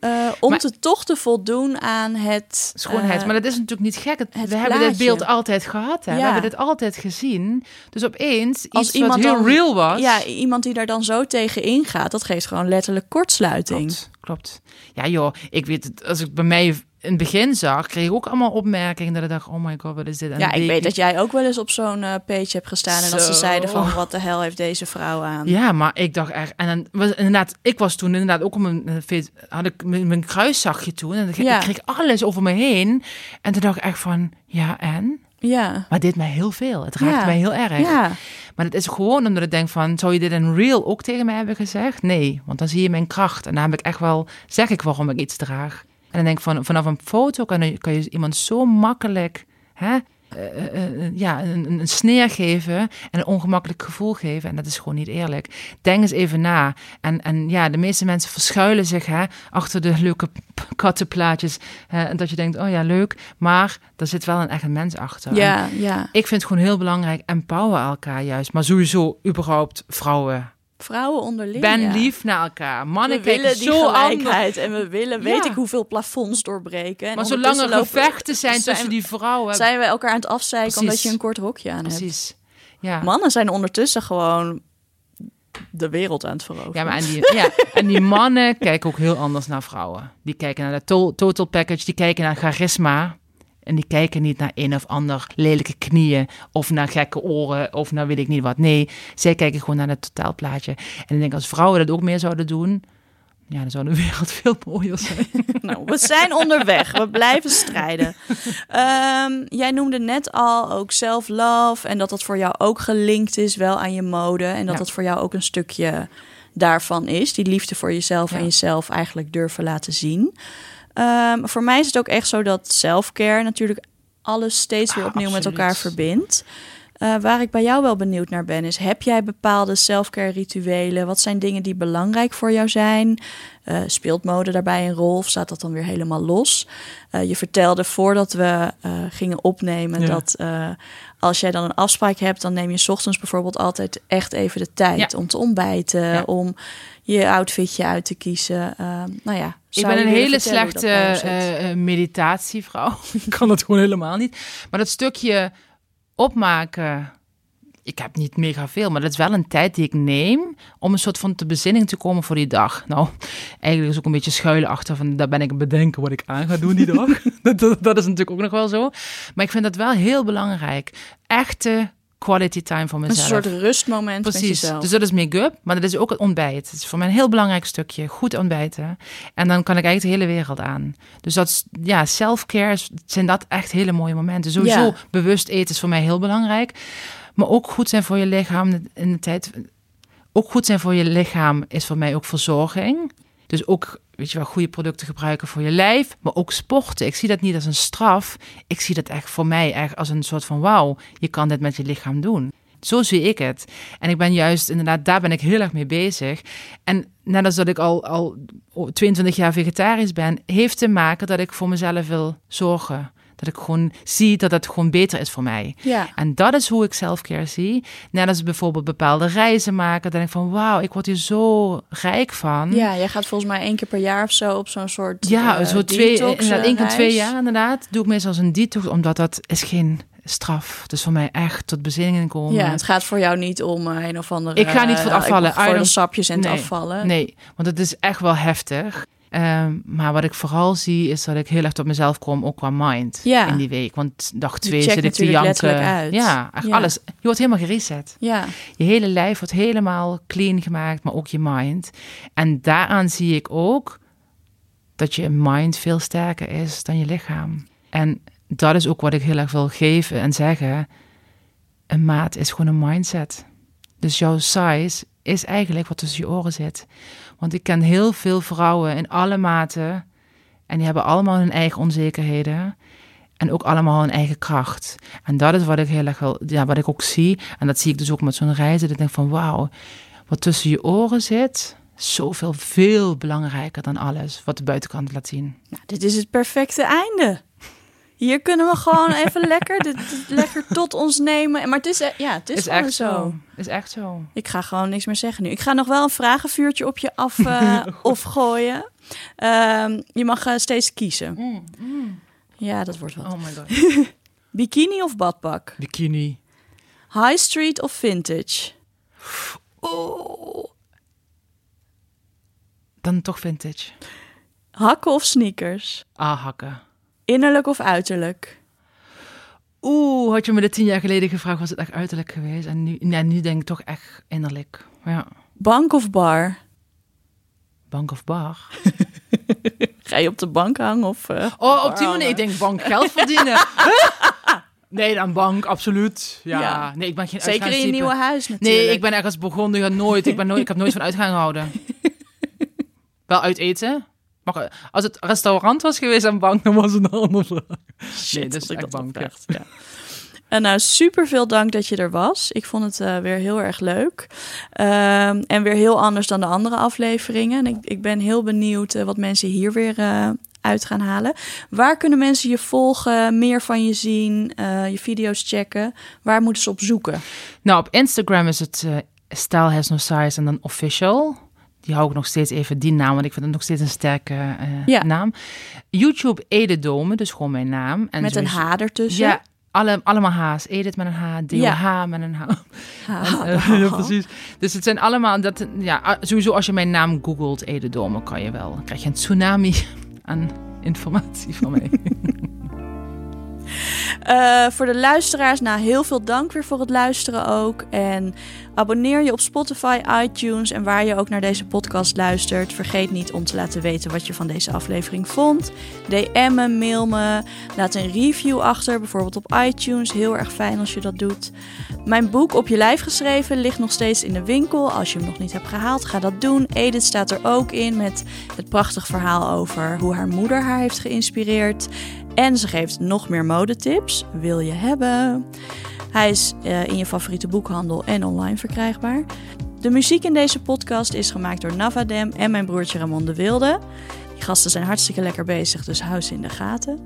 eh, om Maar- te toch te voldoen aan het Schoonheid. eh, maar dat is natuurlijk niet gek. Het- het we hebben dit beeld altijd gehad. Hè? We hebben dit altijd gezien. Dus opeens, als iets iemand wat heel dan, real was. Ja, iemand die daar dan zo tegen ingaat, dat geeft gewoon letterlijk kortsluiting. Klopt, klopt. Ja joh, ik weet het, als ik bij mij in het begin zag, kreeg ik ook allemaal opmerkingen dat ik dacht, oh my god, wat is dit? En Ja, ik weet dat jij ook wel eens op zo'n eh, page hebt gestaan en dat ze zeiden van wat de hel heeft deze vrouw aan. Ja, maar ik dacht echt, en dan was inderdaad, ik was toen inderdaad ook op mijn, eh, had ik mijn, mijn kruiszakje toen en ik, Ja. ik kreeg alles over me heen. En toen dacht ik echt van, ja en? Ja. Maar dit mij heel veel. Het raakte Ja. mij heel erg. Ja. Maar het is gewoon omdat ik denk van, zou je dit in real ook tegen mij hebben gezegd? Nee, want dan zie je mijn kracht. En dan heb ik echt wel, zeg ik waarom ik iets draag. En dan denk ik van, vanaf een foto kan je, kan je iemand zo makkelijk, hè, eh, eh, eh, ja, een, sneer geven en een ongemakkelijk gevoel geven. En dat is gewoon niet eerlijk. Denk eens even na. En, en ja, de meeste mensen verschuilen zich hè, achter de leuke kattenplaatjes. Hè, en dat je denkt, oh ja, leuk. Maar er zit wel een echt mens achter. En ja. ik vind het gewoon heel belangrijk, empower elkaar juist. Maar sowieso, überhaupt, vrouwen. Vrouwen onderling. Ben ja. lief naar elkaar. Mannen We willen die zo anders. en we willen, weet Ja. ik hoeveel plafonds doorbreken. En Maar zolang er gevechten zijn tussen die vrouwen. zijn we elkaar aan het afzeiken Precies. omdat je een kort rokje aan hebt. Precies. Ja. Mannen zijn ondertussen gewoon de wereld aan het veroveren. Ja, maar en die, ja, en die mannen kijken ook heel anders naar vrouwen. Die kijken naar de to- total package, die kijken naar charisma. En die kijken niet naar een of ander lelijke knieën of naar gekke oren of naar weet ik niet wat. Nee, zij kijken gewoon naar het totaalplaatje. En ik denk als vrouwen dat ook meer zouden doen, ja, dan zou de wereld veel mooier zijn. Nou, we zijn onderweg. We blijven strijden. Ehm, jij noemde net al ook self-love en dat dat voor jou ook gelinkt is wel aan je mode. En dat Ja. dat voor jou ook een stukje daarvan is. Die liefde voor jezelf en jezelf eigenlijk durven laten zien. Ehm, voor mij is het ook echt zo dat self-care natuurlijk alles steeds weer Ah, opnieuw met elkaar verbindt. Eh, waar ik bij jou wel benieuwd naar ben, is: heb jij bepaalde self-care rituelen? Wat zijn dingen die belangrijk voor jou zijn? Eh, speelt mode daarbij een rol of staat dat dan weer helemaal los? Eh, je vertelde voordat we gingen opnemen Ja. dat als jij dan een afspraak hebt, dan neem je 's ochtends bijvoorbeeld altijd echt even de tijd Ja. om te ontbijten, Ja. om je outfitje uit te kiezen. Eh, nou ja, Ik ben een hele slechte eh, meditatievrouw. ik kan dat gewoon helemaal niet. Maar dat stukje opmaken, ik heb niet mega veel, maar dat is wel een tijd die ik neem om een soort van te bezinning te komen voor die dag. Nou, eigenlijk is ook een beetje schuilen achter van, daar ben ik bedenken wat ik aan ga doen die dag. dat, dat, dat is natuurlijk ook nog wel zo. Maar ik vind dat wel heel belangrijk. Echte quality time voor een mezelf. soort rustmoment met Precies. jezelf. Dus dat is make-up, maar dat is ook het ontbijt. Het is voor mij een heel belangrijk stukje. Goed ontbijten. En dan kan ik eigenlijk de hele wereld aan. Dus dat is, ja, self-care zijn dat echt hele mooie momenten. Sowieso Ja. bewust eten is voor mij heel belangrijk. Maar ook goed zijn voor je lichaam in de tijd. Ook goed zijn voor je lichaam is voor mij ook verzorging. Dus ook, weet je wel, goede producten gebruiken voor je lijf. Maar ook sporten. Ik zie dat niet als een straf. Ik zie dat echt voor mij echt als een soort van wauw. Je kan dit met je lichaam doen. Zo zie ik het. En ik ben juist, inderdaad, daar ben ik heel erg mee bezig. En net als dat ik al, al 22 jaar vegetarisch ben, heeft te maken dat ik voor mezelf wil zorgen. Dat ik gewoon zie dat het gewoon beter is voor mij. Ja. En dat is hoe ik selfcare zie. Net als bijvoorbeeld bepaalde reizen maken. Dan denk ik van wauw, ik word hier zo rijk van. ja, jij gaat volgens mij één keer per jaar of zo op zo'n soort Ja, eh, zo twee, detox, inderdaad, eh, één keer twee reis. jaar inderdaad. Doe ik meestal een detox, omdat dat is geen straf. Dus voor mij echt tot bezinning komen. Ja, het gaat voor jou niet om eh, een of andere... Ik ga niet voor eh, afvallen. ik- Voor I de don't- sapjes en het afvallen. Nee, want het is echt wel heftig. Ehm, maar wat ik vooral zie, is dat ik heel erg tot mezelf kom, ook qua mind Ja. in die week. Want dag twee zit ik te janken. uit. Ja, echt Ja. alles. Je wordt helemaal gereset. Ja, Je hele lijf wordt helemaal clean gemaakt, maar ook je mind. En daaraan zie ik ook dat je mind veel sterker is dan je lichaam. En dat is ook wat ik heel erg wil geven en zeggen. Een maat is gewoon een mindset. Dus jouw size is eigenlijk wat tussen je oren zit. Want ik ken heel veel vrouwen in alle maten. En die hebben allemaal hun eigen onzekerheden. En ook allemaal hun eigen kracht. En dat is wat ik heel erg wil, ja, wat ik ook zie. En dat zie ik dus ook met zo'n reizen. Dat ik denk van wauw, wat tussen je oren zit, zoveel, veel belangrijker dan alles wat de buitenkant laat zien. nou, dit is het perfecte einde. Hier kunnen we gewoon even lekker, dit, dit lekker tot ons nemen. Maar het is, eh, ja, het is, Is gewoon echt zo. zo. Is echt zo. Ik ga gewoon niks meer zeggen nu. Ik ga nog wel een vragenvuurtje op je af eh, of gooien. Ehm, je mag eh, steeds kiezen. Ja, dat wordt wat. Oh my god. Bikini of badpak? Bikini. High street of vintage? Oh. Dan toch vintage. Hakken of sneakers? Ah, hakken. Innerlijk of uiterlijk? Oeh, had je me dit tien jaar geleden gevraagd, was het echt uiterlijk geweest. En nu, ja, nu denk ik toch echt innerlijk. Ja. Bank of bar? Bank of bar. Ga je op de bank hangen of... eh, Oh, op die manier. Ik denk bank geld verdienen. nee, dan bank, absoluut. Ja. Ja. Nee, ik ben geen Zeker in je nieuwe huis natuurlijk. Nee, ik ben ergens begonnen. Nooit. Ik, ben nooit. ik heb nooit van uitgaan gehouden. Wel uit eten. Maar als het restaurant was geweest en bank, dan was het een. Shit, Nee, had ik echt dat bank, gevraagd, Ja. En nou, super veel dank dat je er was. Ik vond het eh, weer heel erg leuk. Ehm, en weer heel anders dan de andere afleveringen. En ik, ik ben heel benieuwd eh, wat mensen hier weer eh, uit gaan halen. Waar kunnen mensen je volgen, meer van je zien, eh, je video's checken? Waar moeten ze op zoeken? Nou, op Instagram is het eh Style Has No Size en dan official. Die hou ik nog steeds even, die naam, want ik vind het nog steeds een sterke eh, Ja. naam. YouTube Edith Dome, dus gewoon mijn naam. En Met een H ertussen. Ja, alle, allemaal H's. Edith met een H, D-O-H met een H. Eh, ja, ha. precies. Dus het zijn allemaal, dat, ja, sowieso als je mijn naam googelt, Edith Dome, kan je wel. Dan krijg je een tsunami aan informatie van mij. Uh, voor de luisteraars, nou heel veel dank weer voor het luisteren ook. En abonneer je op Spotify, iTunes en waar je ook naar deze podcast luistert. Vergeet niet om te laten weten wat je van deze aflevering vond. DM me, mail me, laat een review achter, bijvoorbeeld op iTunes. Heel erg fijn als je dat doet. Mijn boek Op je lijf geschreven ligt nog steeds in de winkel. Als je hem nog niet hebt gehaald, ga dat doen. Edith staat er ook in met het prachtig verhaal over hoe haar moeder haar heeft geïnspireerd. En ze geeft nog meer modetips. Wil je hebben? Hij is uh, in je favoriete boekhandel en online verkrijgbaar. De muziek in deze podcast is gemaakt door Navadem en mijn broertje Ramon de Wilde. Die gasten zijn hartstikke lekker bezig, dus hou ze in de gaten.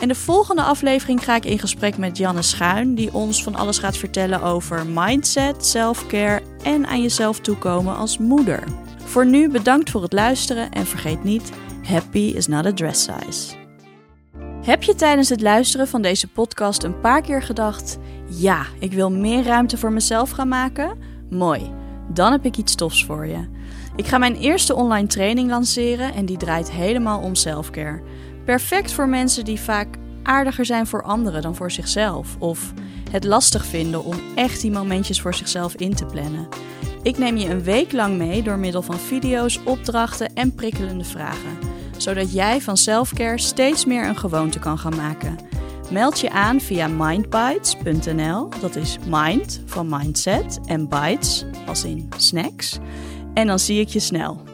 En de volgende aflevering ga ik in gesprek met Janne Schuin, die ons van alles gaat vertellen over mindset, selfcare en aan jezelf toekomen als moeder. Voor nu bedankt voor het luisteren en vergeet niet: happy is not a dress size. Heb je tijdens het luisteren van deze podcast een paar keer gedacht: ja, ik wil meer ruimte voor mezelf gaan maken? Mooi, dan heb ik iets tofs voor je. Ik ga mijn eerste online training lanceren en die draait helemaal om selfcare. Perfect voor mensen die vaak aardiger zijn voor anderen dan voor zichzelf. Of het lastig vinden om echt die momentjes voor zichzelf in te plannen. Ik neem je een week lang mee door middel van video's, opdrachten en prikkelende vragen. Zodat jij van selfcare steeds meer een gewoonte kan gaan maken. Meld je aan via mindbites.nl. Dat is mind van mindset en bites als in snacks. En dan zie ik je snel.